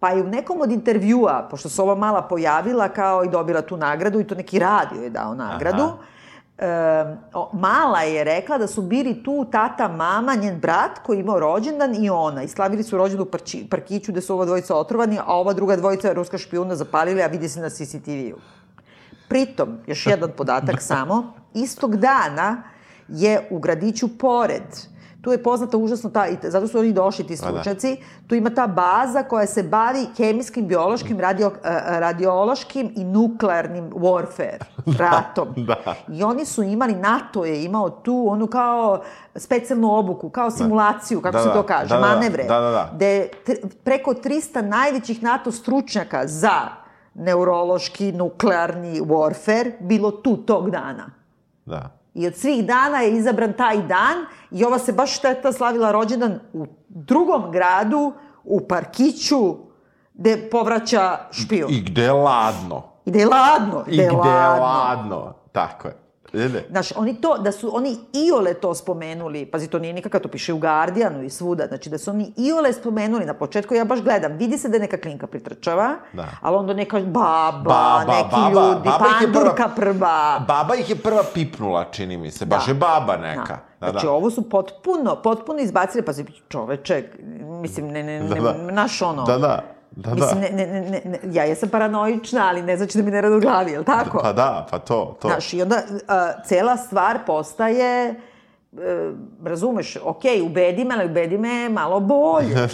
Pa je u nekom od intervjua, pošto se ova mala pojavila kao i dobila tu nagradu, i to neki radio je dao nagradu, e, o, mala je rekla da su bili tu tata, mama, njen brat koji je imao rođendan i ona. I slavili su rođendan u parči, parkiću gde su ova dvojica otrovani, a ova druga dvojica je ruska špijuna zapalili, a vidi se na CCTV-u. Pritom, još jedan podatak <laughs> samo, istog dana je u gradiću pored, tu je poznata užasno ta, i zato su oni došli ti Pa da. stručnjaci, tu ima ta baza koja se bavi hemijskim, biološkim, radio, e, radiološkim i nuklearnim warfare, <laughs> ratom. da. I oni su imali, NATO je imao tu onu kao specijalnu obuku, kao simulaciju, kako Da, se da. to kaže, Da, da, da. manevre. Da, da, da. Gde preko 300 najvećih NATO stručnjaka za neurološki, nuklearni warfare bilo tu tog dana. Da. I od svih dana je izabran taj dan i ova se baš šteta slavila rođendan u drugom gradu, u parkiću, gde povraća špiju. I, gde je ladno. I gde je ladno. I gde je ladno. Tako je. Ide. Znaš, oni to, da su oni iole to spomenuli, pazi, to nije nikakav, to piše u Guardianu i svuda, znači da su oni iole spomenuli na početku, ja baš gledam, vidi se da je neka klinka pritrčava, Da. ali onda neka baba, Baba, neki baba, ljudi, baba je prva- pandurka prva. Baba ih je prva pipnula, čini mi se. Baš Da. je baba neka. Da, znači, da. ovo su potpuno, potpuno izbacili, pazi, čoveče, mislim, ne, ne, ne, Da, da. naš ono... Da, da. Da, Mislim, da. ne, ne, ne, ne, ja jesam paranoična, ali ne znači da mi ne rade u glavi, je li tako? Pa da, pa to, to. Znaš, i onda uh, cela stvar postaje, uh, razumeš, ok, ubedi me, ali ubedi me malo bolje. <laughs>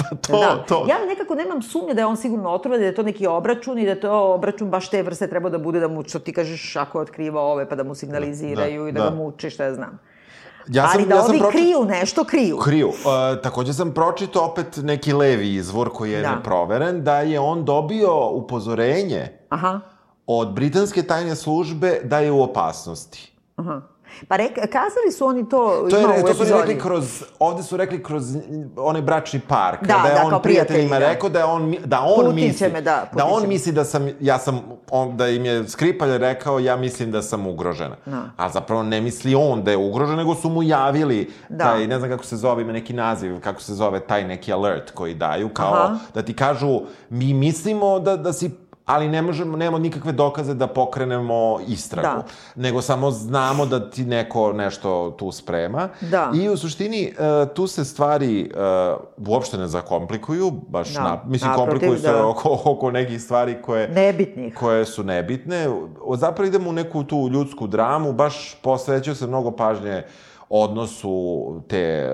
pa to, to. Ja nekako nemam sumnje da je on sigurno otrovan, da je to neki obračun i da je to obračun baš te vrste treba da bude da mu, što ti kažeš, ako je otkrivao ove, pa da mu signaliziraju Da, i da, da. ga muče, šta ja znam. Ja ali da ja sam ovi pročit- kriju nešto, kriju. Kriju. Uh, takođe sam pročitao opet neki levi izvor koji je Da. neproveren, da je on dobio upozorenje Aha. od britanske tajne službe da je u opasnosti. Aha. Pa rek, kazali su oni to, To, ima je, u to su oni rekli kroz, ovde su rekli kroz onaj bračni park, Da, da je da, on kao prijateljima prijatelji, da. rekao da je on, da on Putin će misli, me, da, da on me. misli da sam, ja sam, on, da im je Skripalj rekao, ja mislim da sam ugrožena. Da. A zapravo ne misli on da je ugrožen, nego su mu javili Da. taj, ne znam kako se zove, ima neki naziv, kako se zove taj neki alert koji daju, kao Aha. da ti kažu, mi mislimo da, da si ali ne možemo, nemamo nikakve dokaze da pokrenemo istragu. Da. Nego samo znamo da ti neko nešto tu sprema. Da. I u suštini, e, tu se stvari e, uopšte ne zakomplikuju, baš Da. na, mislim, Naprotiv, komplikuju se da. oko, oko nekih stvari koje, Nebitnih. koje su nebitne. Zapravo idemo u neku tu ljudsku dramu, baš posvećuje se mnogo pažnje odnosu te e,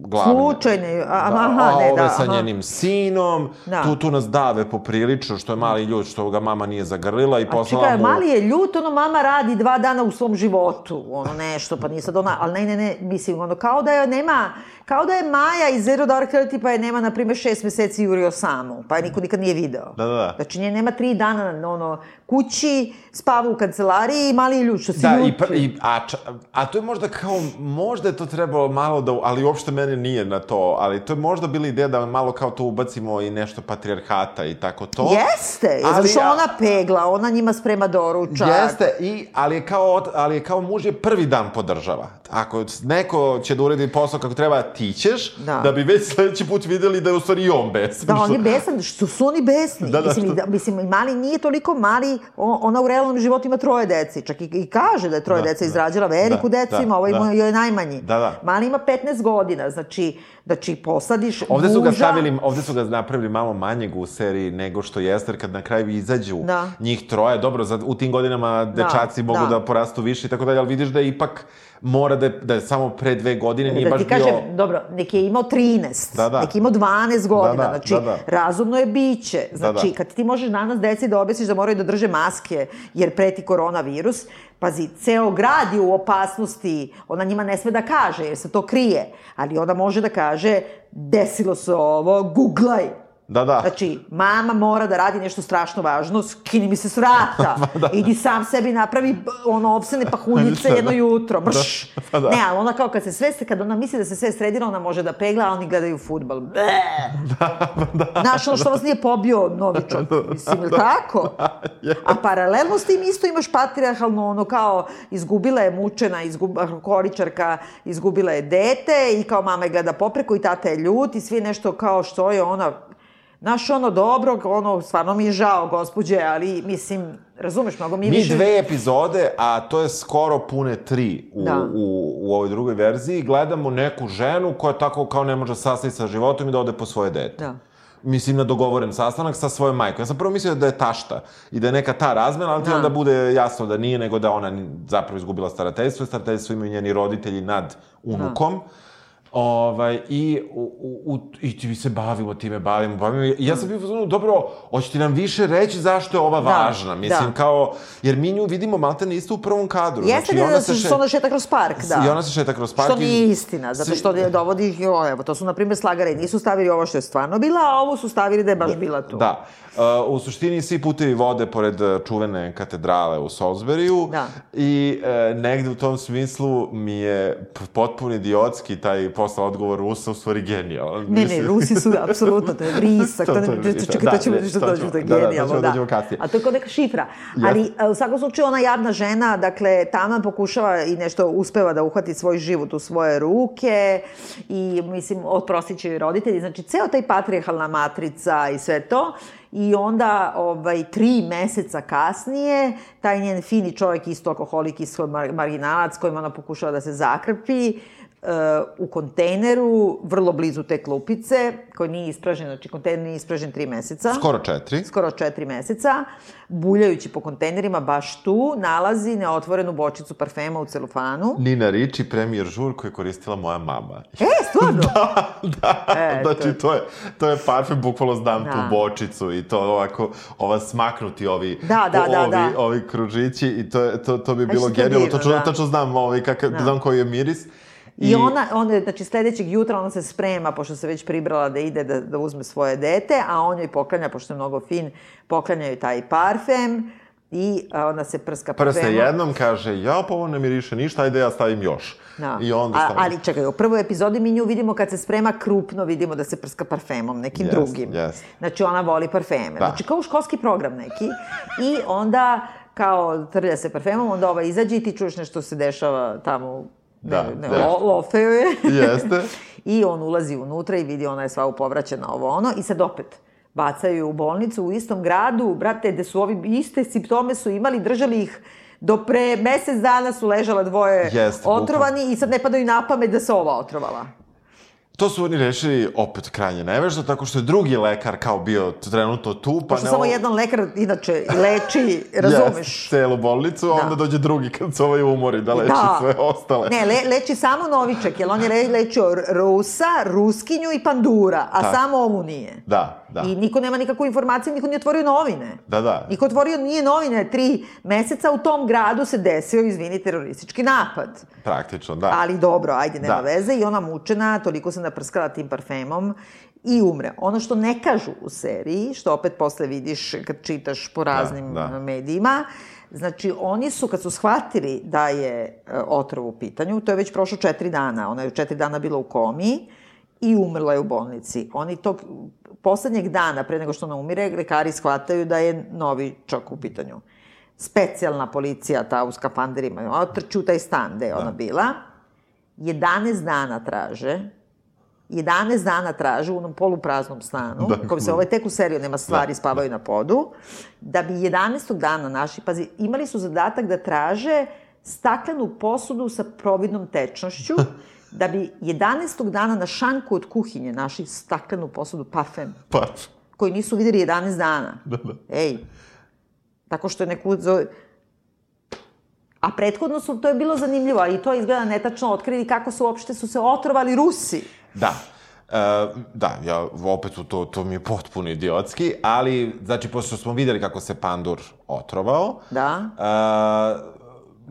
glavne... Slučajne, a- da, aha, ne, ove da, sa aha. njenim sinom, Da. tu, tu nas dave poprilično, što je mali ljud, što ga mama nije zagrlila i A poslala čekaj, mu... mali je ljut, ono mama radi dva dana u svom životu, ono nešto, pa nije sad ona, ali ne, ne, ne, mislim, ono, kao da je nema, kao da je Maja iz Zero Dark Thirty, pa je nema, na primjer, šest meseci jurio samu, pa je niko nikad nije video. Da, da, da. Znači, nje nema tri dana, na, ono, kući, spava u kancelariji i mali je ljut, što si Da, i, ljut. pr, i, a, ča, a to je možda kao možda je to trebalo malo da, ali uopšte mene nije na to, ali to je možda bila ideja da malo kao to ubacimo i nešto patrijarhata i tako to. Jeste, Ali zato što ona pegla, ona njima sprema doručak. Jeste, i, ali, je kao, ali je kao muž je prvi dan podržava. Ako neko će da uredi posao kako treba, ti ćeš, Da. da bi već sledeći put videli da je u stvari i on besan. Da, on je besan, što su oni besni. Da, da, mislim, što- da, mislim, mali nije toliko mali, ona u realnom životu ima troje deci. Čak i, i kaže da je troje Da, deca da. izrađala, veliku Da, decu da, ima, ovaj da. je najmanji. Da, da. Mali ima 15 godina, znači, znači posadiš Ovde su ga stavili, ovde su ga napravili malo manjeg u seriji nego što jeste, jer kad na kraju izađu Da. njih troje, dobro, za, u tim godinama dečaci mogu da. da. porastu više i tako dalje, ali vidiš da je ipak mora da je, da je samo pre dve godine nije da baš ti kažem, bio... dobro, neki je imao 13, Da, da. neki je imao 12 godina, Da, da, znači, da, da. razumno je biće. Znači, da. kad ti možeš danas deci da objasniš da moraju da drže maske, jer preti koronavirus, pazi, ceo grad je u opasnosti, ona njima ne sme da kaže, jer se to krije, ali ona može da kaže, desilo se ovo, googlaj. Da, da. Znači, mama mora da radi nešto strašno važno, skini mi se s vrata, <laughs> da. idi sam sebi napravi ono opsene pahuljice jedno jutro, brš. pa da. Ne, ali ona kao kad se sve, kad ona misli da se sve sredilo, ona može da pegla, a oni gledaju futbal. Da, da. Znaš, ono što vas nije pobio novičak, mislim, ili tako? A paralelno s tim isto imaš patriarhalno, ono kao, izgubila je mučena, izgub, alkoholičarka, izgubila je dete i kao mama je gleda popreko i tata je ljut i svi nešto kao što je ona, Znaš, ono dobro, ono, stvarno mi je žao, gospođe, ali, mislim, razumeš, mnogo mi, Mi više... dve epizode, a to je skoro pune tri u, Da. u, u ovoj drugoj verziji, gledamo neku ženu koja tako kao ne može sastaviti sa životom i da ode po svoje dete. Da. Mislim na dogovoren sastanak sa svojom majkom. Ja sam prvo mislio da je tašta i da je neka ta razmena, ali ti Da. onda bude jasno da nije, nego da ona zapravo izgubila starateljstvo starateljstvo imaju njeni roditelji nad unukom. Ovaj, i, u, u, i ti se bavimo time, bavimo, bavimo. I ja sam bio fazonu, dobro, hoćete nam više reći zašto je ova Da, važna? Mislim, da. kao, jer mi nju vidimo maltene isto u prvom kadru. Jeste Znači, da, da se, še- ona šeta kroz park, da. I ona se šeta kroz park. Što nije istina, zato što je dovodi, jo, evo, to su, na primjer, slagare, nisu stavili ovo što je stvarno bila, a ovo su stavili da je baš bila tu. Da. Uh, u suštini svi putevi vode pored uh, čuvene katedrale u Salisburyu Da. i uh, negde u tom smislu mi je potpuno idiotski taj posle odgovor Rusa u stvari genijalan. Ne, ne, <laughs> Rusi su, apsolutno, to je <laughs> brisak, to, To- to, to brisak, čekaj, da, to ćemo dođemo, ćemo- to je da, da, genijalno, da. dođemo kasnije. A to je kao neka šifra. Ali, e, u svakom slučaju, ona jadna žena, dakle, tamo pokušava i nešto uspeva da uhvati svoj život u svoje ruke i, mislim, oprostit će joj roditelji. Znači, ceo taj patrijarhalna matrica i sve to, I onda, ovaj, tri meseca kasnije, taj njen fini čovjek, isto alkoholik, isto mar marginalac, kojim ona pokušava da se zakrpi, u kontejneru, vrlo blizu te klupice, koji nije ispražen, znači kontejner nije ispražen tri meseca Skoro četiri. skoro četiri meseca, buljajući po kontejnerima, baš tu, nalazi neotvorenu bočicu parfema u celofanu. Nina Ricci, premijer žur koju je koristila moja mama. E, stvarno? <laughs> da, E, znači to- je, to je parfem, bukvalno znam Da. tu bočicu i to ovako, ova smaknuti ovi, Da, da, da, ovi, da. ovi kružići i to, je- to, to bi bilo što je genijalno, tačno, da. tačno znam, ovaj, kakav, Da. znam koji je miris. I ona, ona, znači sledećeg jutra ona se sprema, pošto se već pribrala da ide da, da uzme svoje dete, a on joj poklanja, pošto je mnogo fin, poklanja joj taj parfem i a, ona se prska Prse parfemom. jednom, kaže, ja pa ovo ne miriše ništa, ajde ja stavim još. Da. I onda A, stavim. ali čekaj, u prvoj epizodi mi nju vidimo kad se sprema krupno, vidimo da se prska parfemom, nekim Jest, drugim. jest. Znači ona voli parfeme. Da. Znači kao školski program neki. I onda kao trlja se parfemom, onda ova izađe i ti čuješ nešto se dešava tamo Da, ne, ne, da. lofeo je. <laughs> Jeste. <laughs> I on ulazi unutra i vidi ona je sva upovraćena ovo ono i sad opet bacaju u bolnicu u istom gradu, brate, gde su ovi iste simptome su imali, držali ih do pre mesec dana su ležala dvoje Jest, otrovani i sad ne padaju na pamet da se ova otrovala. To su oni rešili opet krajnje nevešto, tako što je drugi lekar kao bio trenutno tu, pa Pošto ne... samo jedan lekar inače leči, <laughs> razumeš? Yes, celu bolnicu, a Da. onda dođe drugi kad se ovaj umori da leči sve ostale. Ne, le, leči samo Noviček, jer on je le, lečio Rusa, Ruskinju i Pandura, a Tako. samo ovu nije. Da, da. I niko nema nikakvu informaciju, niko nije otvorio novine. Da, da. Niko otvorio nije novine, tri meseca u tom gradu se desio, izvini, teroristički napad. Praktično, da. Ali dobro, ajde, nema Da. veze. I ona mučena, toliko se naprskala tim parfemom i umre. Ono što ne kažu u seriji, što opet posle vidiš kad čitaš po raznim da. medijima, Znači, oni su, kad su shvatili da je e, otrov u pitanju, to je već prošlo četiri dana, ona je četiri dana bila u komi i umrla je u bolnici. Oni tog poslednjeg dana, pre nego što ona umire, lekari shvataju da je novi čok u pitanju. Specijalna policija, ta u skafanderima, ona trči u taj stan gde je ona bila. 11 dana traže 11 dana traže u onom polupraznom stanu, da, kom se ovaj tek u seriju nema stvari, da, spavaju da. na podu, da bi 11. dana naši, pazi, imali su zadatak da traže staklenu posudu sa providnom tečnošću, <laughs> da bi 11. dana na šanku od kuhinje našli staklenu posudu parfem. Parfem. Koji nisu videli 11 dana. Da, da. Ej, tako što je neku zove... A prethodno su, to je bilo zanimljivo, ali to je izgleda netačno otkrili kako su uopšte su se otrovali Rusi. Da. E, da, ja opet to, to mi je potpuno idiotski, ali, znači, pošto smo videli kako se pandur otrovao, da. E,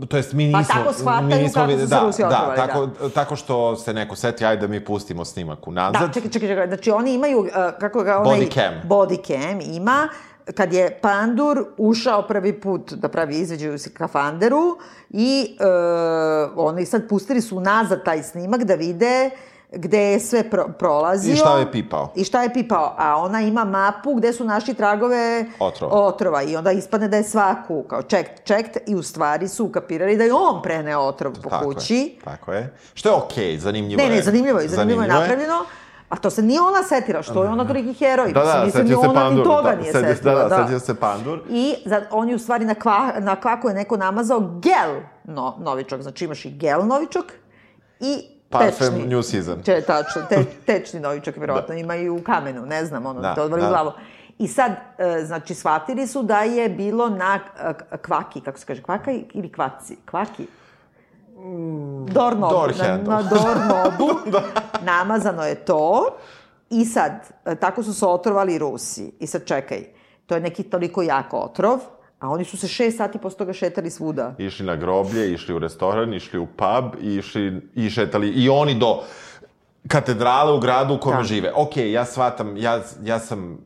to jest mi nismo... Pa tako shvataju mi nismo, kako su da, se Rusi otrovali, da. Tako, da. tako što se neko seti, ajde da mi pustimo snimak unazad. Da, čekaj, čekaj, čekaj, znači oni imaju, uh, kako ga onaj... Body cam. Body cam ima, kad je Pandur ušao prvi put da pravi izveđaj u kafanderu i uh, oni sad pustili su nazad taj snimak da vide uh, gde je sve pro, prolazio. I šta je pipao. I šta je pipao. A ona ima mapu gde su našli tragove otrova. otrova. I onda ispadne da je svaku kao checked, checked i u stvari su ukapirali da je on preneo otrov po tako kući. Je, tako je. Što je okej, okay, zanimljivo ne, je. Ne, ne, zanimljivo je, zanimljivo, zanimljivo je napravljeno. A to se nije ona setila, što je ona toliki heroj. Da, da, Mislim, se ona pandur. ni toga da, nije setila. setila. Da, da, da. setio se pandur. I za, on je u stvari na, kva, na kvaku je neko namazao gel no, novičok. Znači imaš i gel novičok i Parfem tečni, New Season. Če, tačno, te, <laughs> tečni novičak, verovatno, da. ima i u kamenu, ne znam, ono, da, to odvali da. u glavu. I sad, e, znači, shvatili su da je bilo na e, kvaki, kako se kaže, kvaka ili kvaci? Kvaki? Dornobu. Door na, na dornobu. <laughs> da. Namazano je to. I sad, e, tako su se otrovali Rusi. I sad, čekaj, to je neki toliko jak otrov, A oni su se šest sati posle toga šetali svuda. Išli na groblje, išli u restoran, išli u pub, išli, i šetali, i oni do katedrale u gradu u kome da. žive. Ok, ja shvatam, ja, ja sam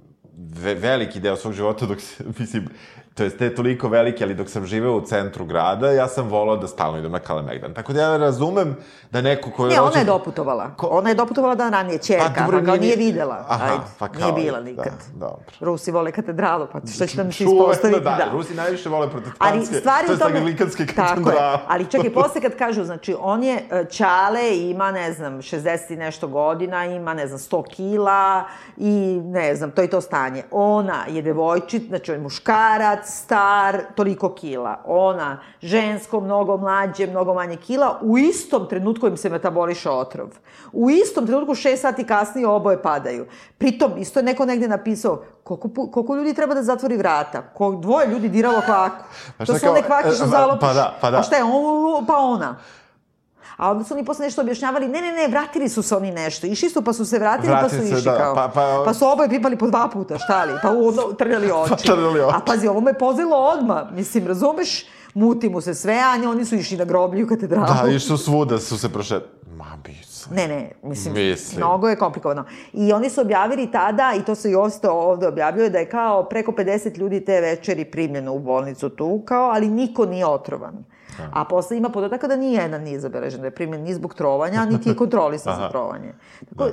ve, veliki deo svog života dok se, <laughs> mislim, to jest ne toliko veliki, ali dok sam živeo u centru grada, ja sam volao da stalno idem na Kalemegdan. Tako da ja razumem da neko ko je... Ne, ona je doputovala. Ko... Ona je doputovala dan ranije, čerka, pa, dobro, pa nije, nije videla. Aha, Ajde, pa kao, nije bila nikad. Da, dobro. Rusi vole katedralu, pa što će nam se ispostaviti? Da, da, Rusi najviše vole protestantske, ali stvari to je tome... anglikanske katedrale. Tako je, ali čak i posle kad kažu, znači, on je, Čale e, ima, ne znam, 60 i nešto godina, ima, ne znam, 100 kila i, ne znam, to je to stanje. Ona je devojčit, znači, on je muškarac, star, toliko kila. Ona, žensko, mnogo mlađe, mnogo manje kila, u istom trenutku im se metaboliše otrov. U istom trenutku, šest sati kasnije, oboje padaju. Pritom, isto je neko negde napisao, koliko, koliko ljudi treba da zatvori vrata? Ko, dvoje ljudi diralo kvaku. Pa to su one kvake što zalopiš. Pa da, pa da. Pa šta je, on, pa ona. A onda su oni posle nešto objašnjavali, ne, ne, ne, vratili su se oni nešto. Išli su, pa su se vratili, Vrati pa su išli da, kao. Pa, pa, pa su oboje pipali po dva puta, šta li? Pa u, trljali oči. Pa trljali oči. A pazi, ovo me pozilo odma. Mislim, razumeš? Muti mu se sve, a oni su išli na groblju u katedralu. Da, išli su svuda, su se prošet... Ma, mislim. Ne, ne, mislim, mislim, mnogo je komplikovano. I oni su objavili tada, i to se i osto ovde objavljuje, da je kao preko 50 ljudi te večeri primljeno u bolnicu tu, kao, ali niko nije otrovan. A posle ima podataka da ni jedan nije zabeležen, da je primjen ni zbog trovanja, niti je <laughs> kontrolisan za trovanje. Tako, da.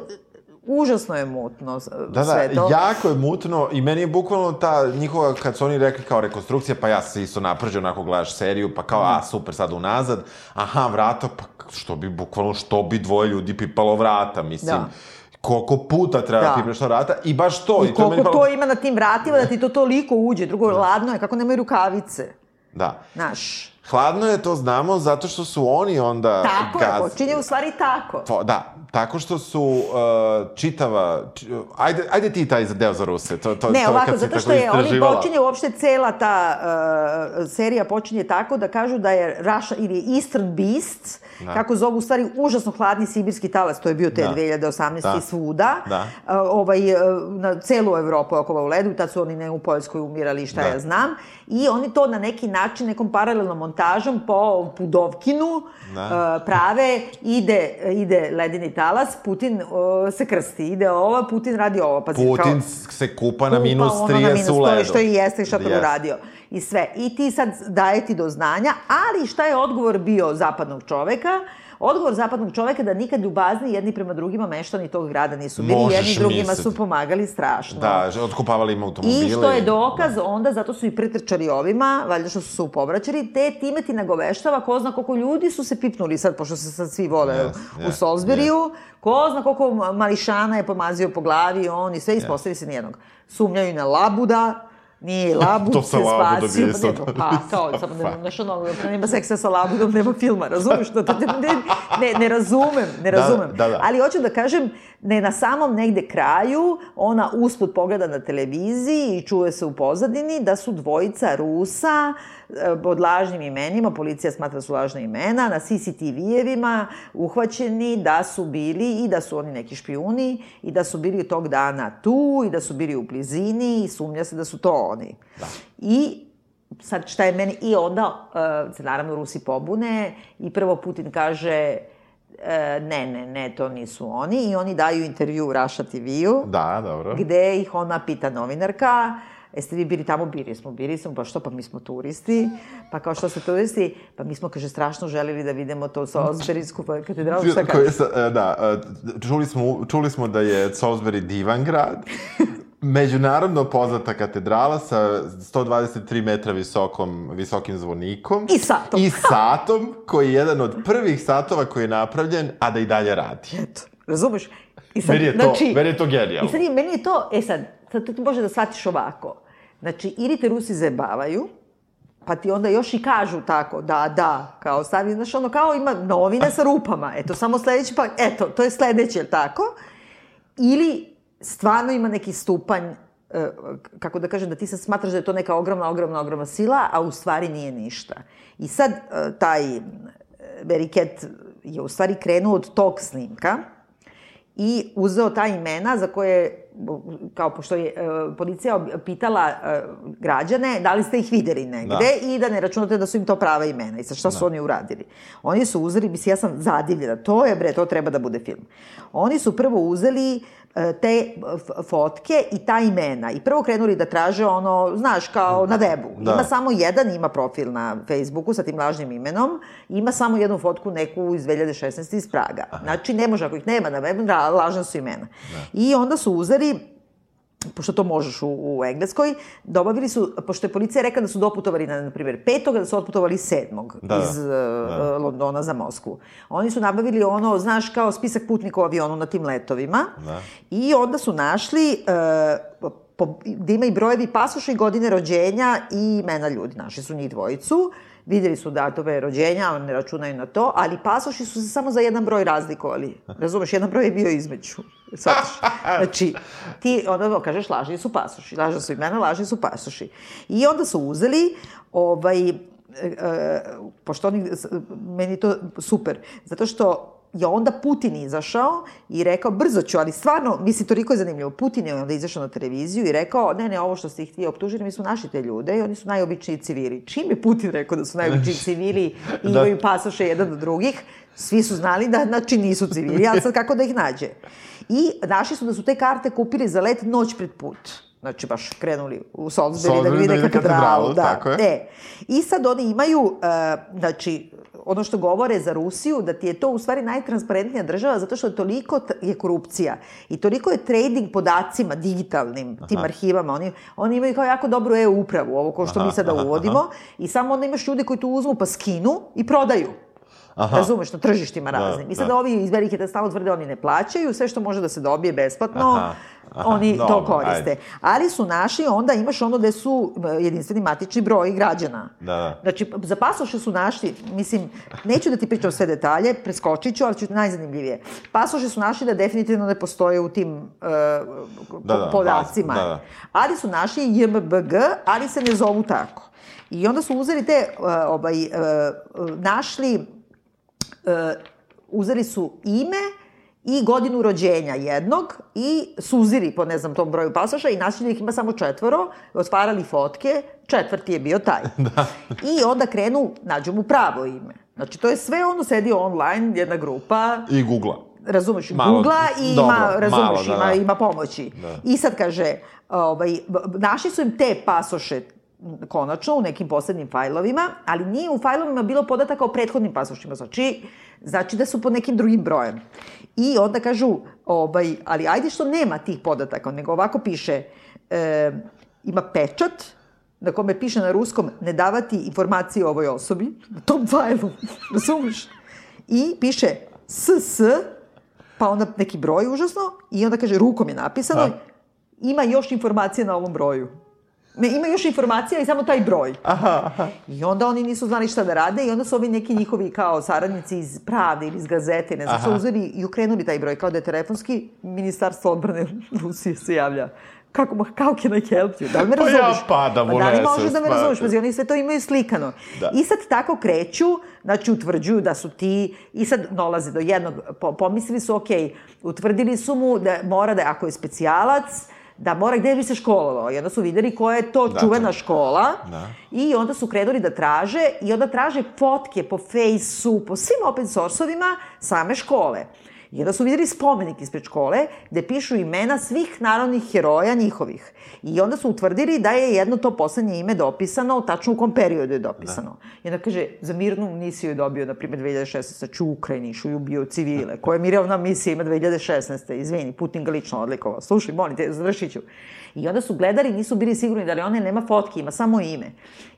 užasno je mutno da, sve da, to. Da, jako je mutno i meni je bukvalno ta njihova, kad su oni rekli kao rekonstrukcija, pa ja se isto napržio, onako gledaš seriju, pa kao, a, super, sad unazad, aha, vrata, pa što bi, bukvalno, što bi dvoje ljudi pipalo vrata, mislim. Da koliko puta treba da. pipneš na vrata i baš to. I, I koliko to, to ima na tim vratima da ti to toliko uđe. Drugo, da. ladno je, kako nemaju rukavice. Da. Znaš. Hladno je, to znamo, zato što su oni onda... Tako gaz... je, počinje u stvari tako. To, da, tako što su uh, čitava... Ajde, ajde ti taj deo za Ruse, to, to, ne, to ovako, zato što je, oni počinje uopšte cela ta uh, serija počinje tako da kažu da je Russia ili Eastern Beasts, da. kako zovu u stvari užasno hladni sibirski talas, to je bio te da. 2018. Da. svuda, da. Uh, ovaj, uh, na celu Evropu okova u ledu, tad su oni ne u Poljskoj umirali, šta da. ja znam, i oni to na neki način, nekom paralelnom montažom po Pudovkinu da. uh, prave, ide, ide ledeni talas, Putin uh, se krsti, ide ovo, Putin radi ovo. Pa Putin kao, se kupa na minus 30 u ledu. Što i jeste i što to uradio. i sve. I ti sad daje ti do znanja, ali šta je odgovor bio zapadnog čoveka? Odgovor zapadnog čoveka da nikad ljubazni jedni prema drugima meštani tog grada nisu bili, Možeš jedni drugima misliti. su pomagali strašno. Da, otkupavali im automobile. I što je dokaz, onda zato su i pretrčali ovima, valjda što su se upovraćali, te time ti nagoveštava ko zna koliko ljudi su se pipnuli sad, pošto se sad svi vole Yes, u yes, Salisburyu, ko zna koliko ma- mališana je pomazio po glavi, on i sve, ispostavi se nijednog. Sumnjaju na Labuda, nije <laughs> Labud To se sa Labudom spasio. je pa isto. ne, Pa, kao, samo ne, <laughs> znaš ono, ako nema seksa sa Labudom, nema filma, razumeš? To, to, ne, ne, ne razumem, ne Da, razumem. da, da. Ali hoću da kažem, ne na samom negde kraju, ona usput pogleda na televiziji i čuje se u pozadini da su dvojica Rusa e, pod lažnim imenima, policija smatra da su lažna imena, na CCTV-evima uhvaćeni da su bili i da su oni neki špijuni i da su bili tog dana tu i da su bili u blizini i sumnja se da su to oni. Da. I sad šta je meni, i onda uh, se naravno Rusi pobune i prvo Putin kaže e, ne, ne, ne, to nisu oni i oni daju intervju u Russia TV-u Da, dobro. gde ih ona pita novinarka jeste vi bili tamo, bili smo, bili smo, pa što, pa mi smo turisti, pa kao što ste turisti, pa mi smo, kaže, strašno želeli da vidimo to sa Osberijsku <laughs> katedralu, šta kaže? e, da, e, čuli smo, čuli smo da je Salisbury divan grad. Međunarodno poznata katedrala sa 123 metra visokom, visokim zvonikom. I satom. I satom, koji je jedan od prvih satova koji je napravljen, a da i dalje radi. Eto, razumeš? I sad, Meni je to, meni je to genijalno. I sad meni je to, e sad, sad ti može da shvatiš ovako. Znači, ili te Rusi zajebavaju, pa ti onda još i kažu tako, da, da, kao stavi, znaš, ono, kao ima novine sa rupama, eto, samo sledeći, pa, eto, to je sledeće, jel tako? Ili stvarno ima neki stupanj, e, kako da kažem, da ti sad smatraš da je to neka ogromna, ogromna, ogromna sila, a u stvari nije ništa. I sad, e, taj e, Beriket je u stvari krenuo od tog snimka, i uzeo ta imena za koje, kao pošto je e, policija pitala e, građane, da li ste ih videli negde da. i da ne računate da su im to prava imena. I sad šta su Da. oni uradili? Oni su uzeli, mislim, ja sam zadivljena, to je bre, to treba da bude film. Oni su prvo uzeli te f- fotke i ta imena i prvo krenuli da traže ono, znaš, kao na webu. Da. Ima samo jedan, ima profil na Facebooku sa tim lažnim imenom, ima samo jednu fotku neku iz 2016. iz Praga. Znači, ne može, ako ih nema na webu, da, lažna su imena. I onda su uzeli pošto to možeš u, u Engleskoj, dobavili su, pošto je policija rekla da su doputovali, na, na primjer, petoga, da su otputovali sedmog Da, da. iz da. Londona za Moskvu. Oni su nabavili ono, znaš, kao spisak putnika u avionu na tim letovima Da. i onda su našli uh, po, da ima i brojevi pasoša i godine rođenja i imena ljudi. Našli su njih dvojicu, videli su datove rođenja, ne računaju na to, ali pasoši su se samo za jedan broj razlikovali. Razumeš, jedan broj je bio između. <laughs> Svataš? Znači, ti onda kažeš lažni su pasoši, lažna su imena, lažni su pasoši. I onda su uzeli, ovaj, e, e, pošto oni, meni to super, zato što je onda Putin izašao i rekao, brzo ću, ali stvarno, mislim, toliko je zanimljivo. Putin je onda izašao na televiziju i rekao, ne, ne, ovo što ste ih ti optužili, mi smo našli te ljude i oni su najobičniji civili. Čim je Putin rekao da su najobičniji civili i Da. imaju pasoše jedan od drugih, svi su znali da, znači, nisu civili, ali sad kako da ih nađe? I našli su da su te karte kupili za let noć pred put. Znači, baš krenuli u Salisbury da vide da katedralu. Da, tako je. E, I sad oni imaju, uh, znači, ono što govore za Rusiju, da ti je to u stvari najtransparentnija država zato što je toliko je korupcija i toliko je trading podacima digitalnim, tim arhivama. Oni, oni imaju kao jako dobru e-upravu, ovo ko što mi sada uvodimo, i samo onda imaš ljude koji tu uzmu pa skinu i prodaju. Aha. Razumeš, na tržištima raznim. I sad da. ovi iz Velike te stalno tvrde oni ne plaćaju, sve što može da se dobije besplatno, Aha, aha, oni to dobro, koriste. ajde. Ali su našli, onda imaš ono gde su e, jedinstveni matični broj građana. Da, da. Znači, za pasoše su našli, mislim, neću da ti pričam sve detalje, preskočit ću, ali ću najzanimljivije. Pasoše su našli da definitivno ne postoje u tim uh, Da, da, podacima. da, da. Ali su našli JMBG, ali se ne zovu tako. I onda su uzeli te, uh, ovaj, uh, našli e, uzeli su ime i godinu rođenja jednog i suziri po ne znam tom broju pasoša i našli da ih ima samo četvoro, otvarali fotke, četvrti je bio taj. <laughs> da. I onda krenu, nađu mu pravo ime. Znači, to je sve ono sedi online, jedna grupa, I Google-a. razumeš, Malo, Google i dobro, ima, razumeš, malo, da, ima, da. ima pomoći. Da. I sad kaže, ovaj, našli su im te pasoše konačno u nekim posebnim fajlovima, ali nije u fajlovima bilo podataka o prethodnim pasošima, znači, znači da su pod nekim drugim brojem. I onda kažu, ovaj, ali ajde što nema tih podataka, nego ovako piše, e, ima pečat, na kome piše na ruskom ne davati informacije o ovoj osobi, na tom fajlu, <laughs> razumiješ? I piše SS, pa onda neki broj užasno, i onda kaže rukom je napisano, A? ima još informacije na ovom broju. Ne, ima još informacija i samo taj broj. Aha, aha. I onda oni nisu znali šta da rade i onda su ovi neki njihovi kao saradnici iz Pravde ili iz gazete, ne znam, su uzeli i ukrenuli taj broj, kao da je telefonski, ministarstvo odbrane Rusije se javlja. Kako, ma, how can I help you? Da li me Pa ja razumeš? padam pa u da li možeš da me pa- razumeš? Pazi, oni sve to imaju slikano. Da. I sad tako kreću, znači utvrđuju da su ti, i sad dolaze do jednog, po, pomislili su, ok, utvrdili su mu da mora da, ako je specijalac, da mora gde bi se školovao. I onda su videli koja je to Da. čuvena škola. Da. I onda su krenuli da traže i onda traže fotke po fejsu, po svim open source-ovima same škole. I onda su videli spomenik ispred škole gde pišu imena svih narodnih heroja njihovih. I onda su utvrdili da je jedno to poslednje ime dopisano, tačno u kom periodu je dopisano. Da. I onda kaže, za mirnu misiju je dobio, na primjer, 2016. Ču u Ukrajini, šu i ubio civile. Koja je mirovna misija ima 2016. Izvini, Putin ga lično odlikovao. Slušaj, molim te, završit ću. I onda su gledali, nisu bili sigurni da li one nema fotke, ima samo ime.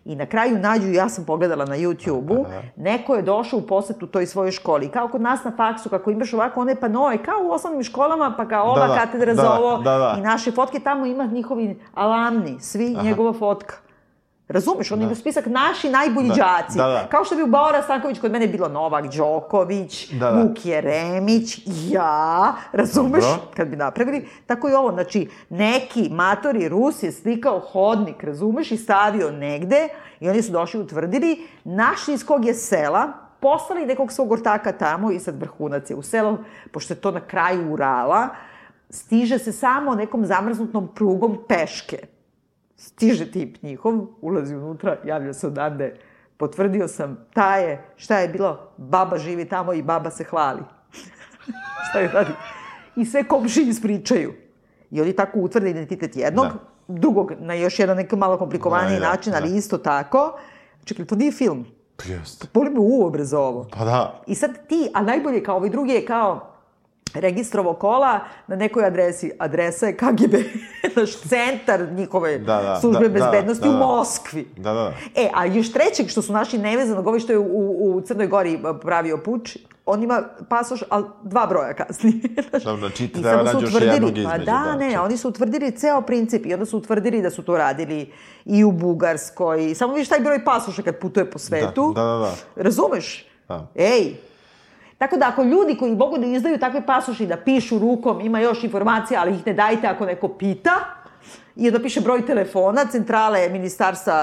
I na kraju nađu, ja sam pogledala na YouTube-u, neko je došao u posetu toj svojoj školi. Kao kod nas na faksu, kako imaš ovako one panoje, kao u osnovnim školama, pa kao ova Da, da, katedra da, za ovo da, da. i naše fotke, tamo ima njihovi alamni, svi njegova fotka. Razumeš, on ima spisak naši najbolji Da, đaci. da, da. Kao što bi u Bora Stanković kod mene bilo Novak Đoković, Da, da. Vuk Jeremić, ja, razumeš, Dobro. kad bi napravili. Tako i ovo, znači, neki matori Rus je slikao hodnik, razumeš, i stavio negde i oni su došli i utvrdili, našli iz kog je sela, poslali nekog svog ortaka tamo i sad vrhunac je u selo, pošto je to na kraju Urala, stiže se samo nekom zamrznutom prugom peške. Stiže tip njihov, ulazi unutra, javlja se odande, potvrdio sam, ta je, šta je bilo, baba živi tamo i baba se hvali. <laughs> šta je radi? I sve komšiji ispričaju. I oni tako utvrde identitet jednog, Da. drugog na još jedan neki malo komplikovaniji Da, da, način, ali da. isto tako. Čekaj, to nije film. Pa Jeste. Boli me uobre za ovo. Pa da. I sad ti, a najbolje kao ovi drugi je kao registrovo kola na nekoj adresi. Adresa je KGB, <laughs> naš centar njihove Da, da, službe da, da, bezbednosti da, da. u Moskvi. Da, da. E, a još trećeg što su naši nevezanog, ovaj što je u, u Crnoj Gori e, pravio puč, on ima pasoš, ali dva broja kasnije. <laughs> Dobro, čitate, I evo, samo su nađu još utvrdili- jednog Pa između, da, da, ne, čekaj. oni su utvrdili ceo princip i onda su utvrdili da su to radili i u Bugarskoj. Samo vidiš taj broj pasoša kad putuje po svetu. Da, da, da. Razumeš? Da. Ej! Tako da ako ljudi koji mogu da izdaju takve pasoše i da pišu rukom, ima još informacija, ali ih ne dajte ako neko pita, i da piše broj telefona centrale ministarstva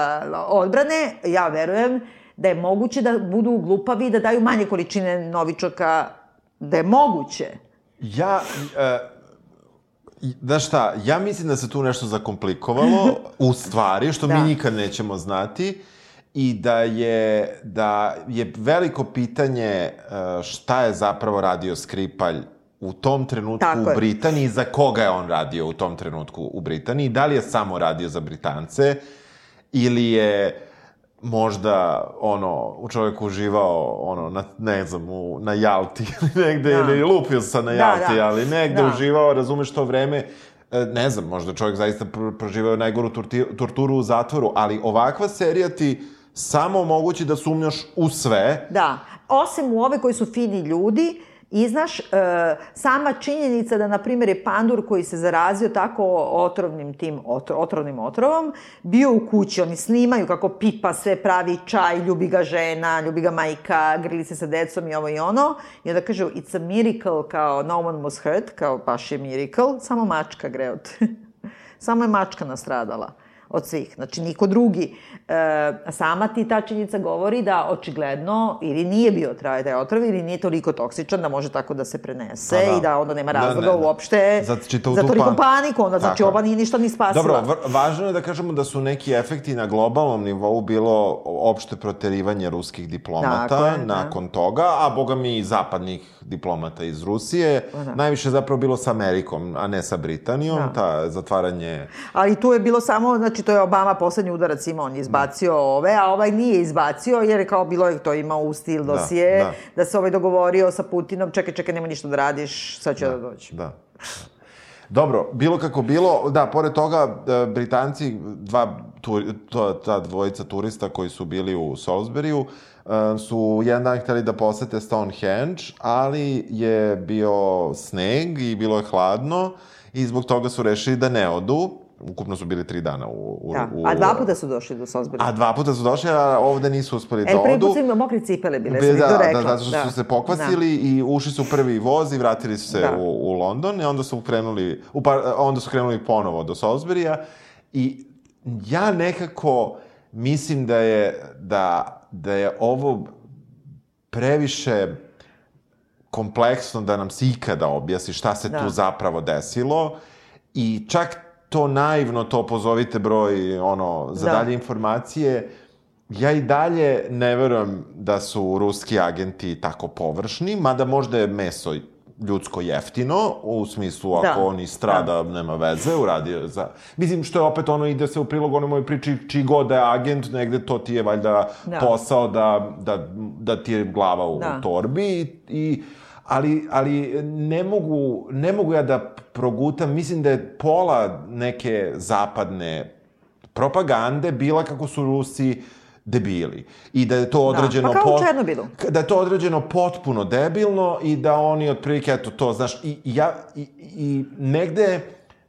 odbrane, ja verujem da je moguće da budu glupavi i da daju manje količine novičaka, da je moguće. Ja, i- znaš šta, ja mislim da se tu nešto zakomplikovalo, u stvari, što Da. mi nikad nećemo znati, i da je, da je veliko pitanje e, šta je zapravo radio Skripalj u tom trenutku Tako u. Britaniji, za koga je on radio u tom trenutku u Britaniji, da li je samo radio za Britance, ili je možda ono u čovjeku uživao ono na ne znam u, na Jalti <laughs> ili negde Da. ili lupio sam na Da, Jalti da. ali negde Da. uživao razumeš to vreme e, ne znam možda čovjek zaista pr proživao najgoru torturu u zatvoru ali ovakva serija ti samo omogući da sumnjaš u sve Da, osim u ove koji su fini ljudi, I znaš, e, sama činjenica da, na primjer, je pandur koji se zarazio tako otrovnim tim, otro, otrovnim otrovom, bio u kući, oni snimaju kako pipa sve pravi čaj, ljubi ga žena, ljubi ga majka, grili se sa decom i ovo i ono. I onda kažu, it's a miracle, kao no one was hurt, kao baš je miracle, samo mačka greot. <laughs> samo je mačka nastradala od svih, znači niko drugi. E, sama ti ta činjenica govori da očigledno ili nije bio traj taj otrov ili nije toliko toksičan da može tako da se prenese Pa da. i da onda nema Da, razloga ne, ne. uopšte Za za toliko pan- paniku. Onda znači je. ova nije ništa ni spasila. Dobro, važno je da kažemo da su neki efekti na globalnom nivou bilo opšte proterivanje ruskih diplomata Tako je, da. nakon toga, a boga mi i zapadnih diplomata iz Rusije. da. Najviše zapravo bilo sa Amerikom, a ne sa Britanijom, Da. ta zatvaranje... Ali tu je bilo samo, znači, znači to je Obama poslednji udarac imao, on je izbacio ove, a ovaj nije izbacio, jer je kao bilo je to imao u stil dosije, da, da. da se ovaj dogovorio sa Putinom, čekaj, čekaj, nema ništa da radiš, sad ću ja da doći. Da. Dobro, bilo kako bilo, da, pored toga, e, Britanci, dva, to, ta dvojica turista koji su bili u Salisburyu, e, su jedan dan hteli da posete Stonehenge, ali je bio sneg i bilo je hladno i zbog toga su rešili da ne odu. Ukupno su bili tri dana u... u, Da. u A dva puta su došli do Salisbury. A dva puta su došli, a ovde nisu uspeli da E, odu. prvi put su im mokre cipele bile, Be, sam da, da, rekla. da, zato što su se pokvasili i ušli su prvi voz i vratili su se Da. u, u London i onda su krenuli, u par, onda su krenuli ponovo do Salisburya i ja nekako mislim da je, da, da je ovo previše kompleksno da nam se ikada objasni šta se Da. tu zapravo desilo i čak to naivno to pozovite broj ono za Da. dalje informacije ja i dalje ne verujem da su ruski agenti tako površni, mada možda je meso ljudsko jeftino, u smislu ako Da. on istrada, nema veze, uradio za... Mislim, što je opet ono, ide se u prilog onoj mojoj priči, čiji god da je agent, negde to ti je valjda Da. posao da, da, da ti je glava u Da. torbi i, i ali, ali ne, mogu, ne mogu ja da progutam, mislim da je pola neke zapadne propagande bila kako su Rusi debili. I da je to određeno... pa kao u Černobilu. Da je to određeno potpuno debilno i da oni otprilike, eto to, znaš, i, i ja, i, i negde,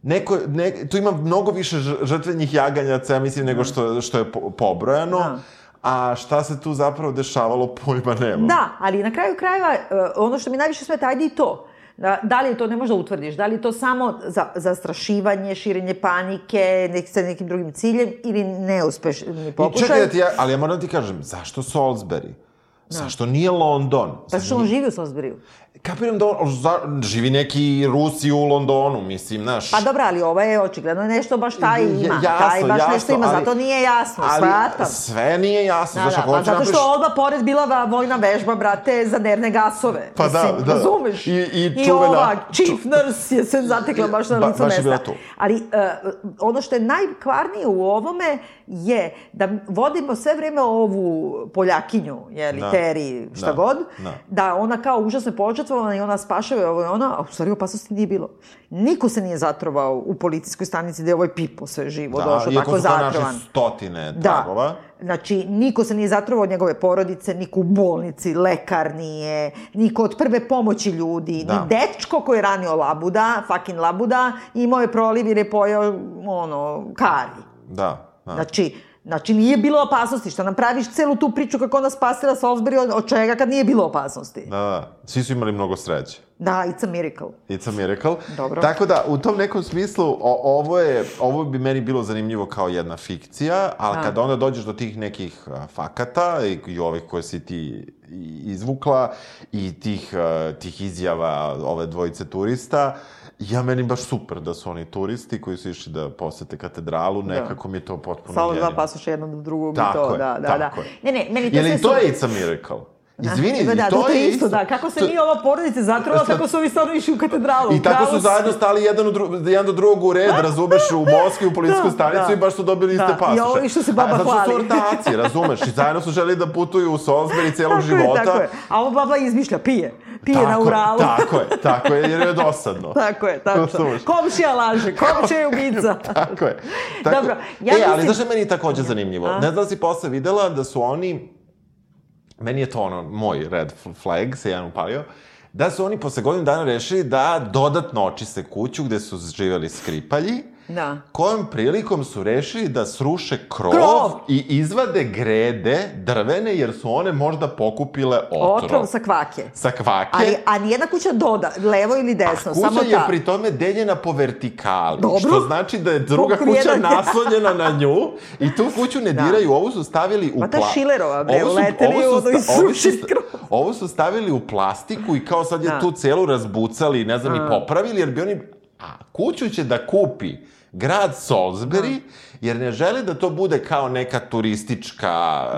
neko, ne, tu ima mnogo više žrtvenih jaganjaca, ja mislim, nego što, što je po, pobrojano. Da. A šta se tu zapravo dešavalo, pojma nemam. Da, ali na kraju krajeva, e, ono što mi najviše smeta, ajde i to. Da, da li je to, ne možda utvrdiš, da li je to samo za, zastrašivanje, širenje panike, nek, sa nekim drugim ciljem ili neuspešni I pokušaj? čekaj da ti ja, ali ja moram da ti kažem, zašto Salisbury? Zašto nije London? Pa što on živi u Salisburyu. Kapiram da on, za, živi neki Rusi u Londonu, mislim, znaš. Pa dobro, ali ovo je očigledno nešto baš taj Ja- ima. jasno, taj baš nešto jasno, ima, ali- zato nije jasno, ali shvatam. sve nije jasno, Da, znaš, da, ako pa zato što napraviš- odmah pored bila vojna vežba, brate, za nervne gasove. Pa da, Mislim, da. Razumeš? I- i I čuvena- ova chief nurse je se zatekla baš na Ba- licu baš mesta. Ali uh, ono što je najkvarnije u ovome je da vodimo sve vreme ovu Poljakinju, jeli, Da. Teri, šta Da. god, Da. da ona kao užasno požrtvovana i ona spašava ovo i ono, a u stvari opasnosti nije bilo. Niko se nije zatrovao u policijskoj stanici gde je ovaj Pipo sve živo došao iako tako su kao zatrovan. našli stotine Da. tragova. Znači, niko se nije zatrovao od njegove porodice, niko u bolnici, lekar nije, niko od prve pomoći ljudi, Da. ni dečko koji je ranio labuda, fucking labuda, imao je proliv jer je pojao, ono, kari. Da, da. Znači, Znači, nije bilo opasnosti. Šta nam praviš celu tu priču kako ona spasila Salisbury od, čega kad nije bilo opasnosti? Da, da. Svi su imali mnogo sreće. Da, it's a miracle. It's a miracle. Dobro. Tako da, u tom nekom smislu, o, ovo, je, ovo bi meni bilo zanimljivo kao jedna fikcija, ali Da. kada onda dođeš do tih nekih a, fakata i, i ovih koje si ti izvukla i tih, a, tih izjava ove dvojice turista, ja meni baš super da su oni turisti koji su išli da posete katedralu, nekako mi je to potpuno Samo dva pasoša jedno do drugog Tako i to, je, da, da, tako da. je. Ne, ne, meni to Je sve to je It's a Miracle? Izvini, da, da, to, to je isto, da. Kako se to- nije ova porodica zatrova, tako su ovi stvarno išli u katedralu. I tako su zajedno stali jedan, dru, jedan do drugog u red, <laughs> razumeš, u Moskvi, u policijsku Da, stanicu da. i baš su dobili iste Da, pasoše. i ovo i što se baba A, zato što su hvali. ortaci, razumeš, i zajedno su želi da putuju u Salisbury <laughs> cijelog Tako je, života. tako je. A ovo baba izmišlja, pije. Pije na Uralu. Tako je, tako je, jer je dosadno. <laughs> Tako je, tačno. Razumeš? Komšija laže, komšija je ubica. Tako je. Tako, Dobro, ja e, ali mislim- znaš što je meni takođe zanimljivo? Ne znam da si posle videla da su oni, meni je to ono, moj red flag se jedan upalio, da su oni posle godinu dana rešili da dodatno očiste kuću gde su živeli skripalji, Da. kojom prilikom su rešili da sruše krov, Krov! i izvade grede drvene jer su one možda pokupile otrov. Otrov sa kvake. Sa kvake. Ali, a nijedna kuća doda, levo ili desno, Kuća samo je ta. pri tome deljena po vertikali, Dobro. što znači da je druga Pokrivena kuća je. naslonjena na nju i tu kuću ne Da. diraju, ovu su stavili u Ma ta Šilerova, bre, uleteli u su ono i srušili krov. Ovu su stavili u plastiku i kao sad je Da. tu celu razbucali, ne znam, i popravili, jer bi oni... A kuću će da kupi grad Salisbury, jer ne žele da to bude kao neka turistička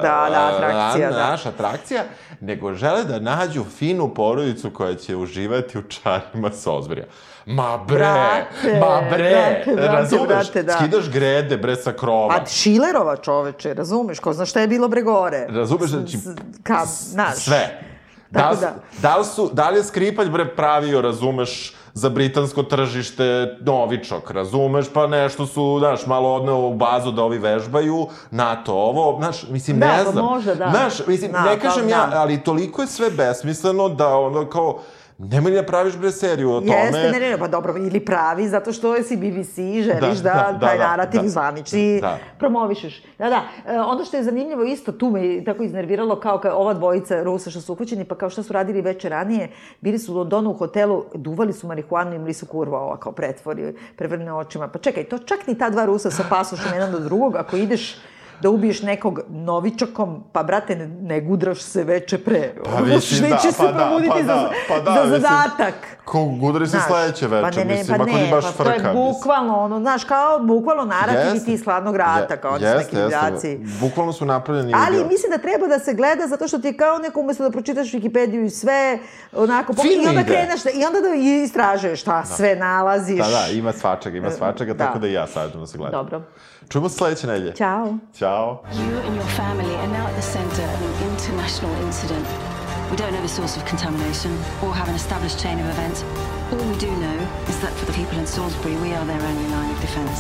Da, da, atrakcija, a, da. naša atrakcija, nego žele da nađu finu porodicu koja će uživati u čarima Salisburya. Ma bre, Brate, ma bre, brate, brate, razumeš? brate, da. Skidaš grede bre sa krova. Pa Šilerova čoveče, razumeš, ko zna šta je bilo bre gore. Razumeš, znači, Ka, znaš. Sve. Da, da. da. li su, da li je Skripalj, bre, pravio, razumeš, za britansko tržište novičok, razumeš, pa nešto su, znaš, malo odneo u bazu da ovi vežbaju, NATO ovo, znaš, mislim, Da, ne pa znam. možda, da. Znaš, mislim, Da, ne pa kažem da. ja, ali toliko je sve besmisleno da ono kao, nemoj da praviš bre seriju o tome. Jeste, ne, ne, ne, pa dobro, ili pravi, zato što si BBC želiš da, Da, da, taj da, narativ da. zvanični Da. promovišeš. Da, da, e, ono što je zanimljivo isto, tu me tako iznerviralo kao, kao ova dvojica Rusa što su upućeni, pa kao šta su radili veče ranije, bili su u Londonu u hotelu, duvali su marihuanu i su kurva ova kao pretvori, prevrne očima. Pa čekaj, to čak ni ta dva Rusa sa pasošem jedan do drugog, ako ideš da ubiješ nekog novičakom, pa brate, ne, ne gudraš se veče pre. Pa mislim, <laughs> da, se pa da, pa da, pa da, za mislim, zadatak. Ko gudari se sledeće veče, pa ne, ne, mislim, pa ako ne, baš pa frka. to je mislim. bukvalno ono, znaš, kao bukvalno narativ i ti hladnog rata, kao oni su neki divljaci. Bukvalno su napravljeni Ali mislim da treba da se gleda zato što ti je kao neko umesto da pročitaš Wikipediju i sve, onako, Fino i onda kreneš, da, i onda da istražuješ šta sve nalaziš. Da, da, ima svačega, ima svačega, Da. tako da i ja savjetujem da se gleda. Dobro. Čujemo se sledeće nedelje. Ćao. Ćao. You and your family are now at the centre of an international incident. We don't know the source of contamination or have an established chain of events. All we do know is that for the people in Salisbury, we are their only line of defence.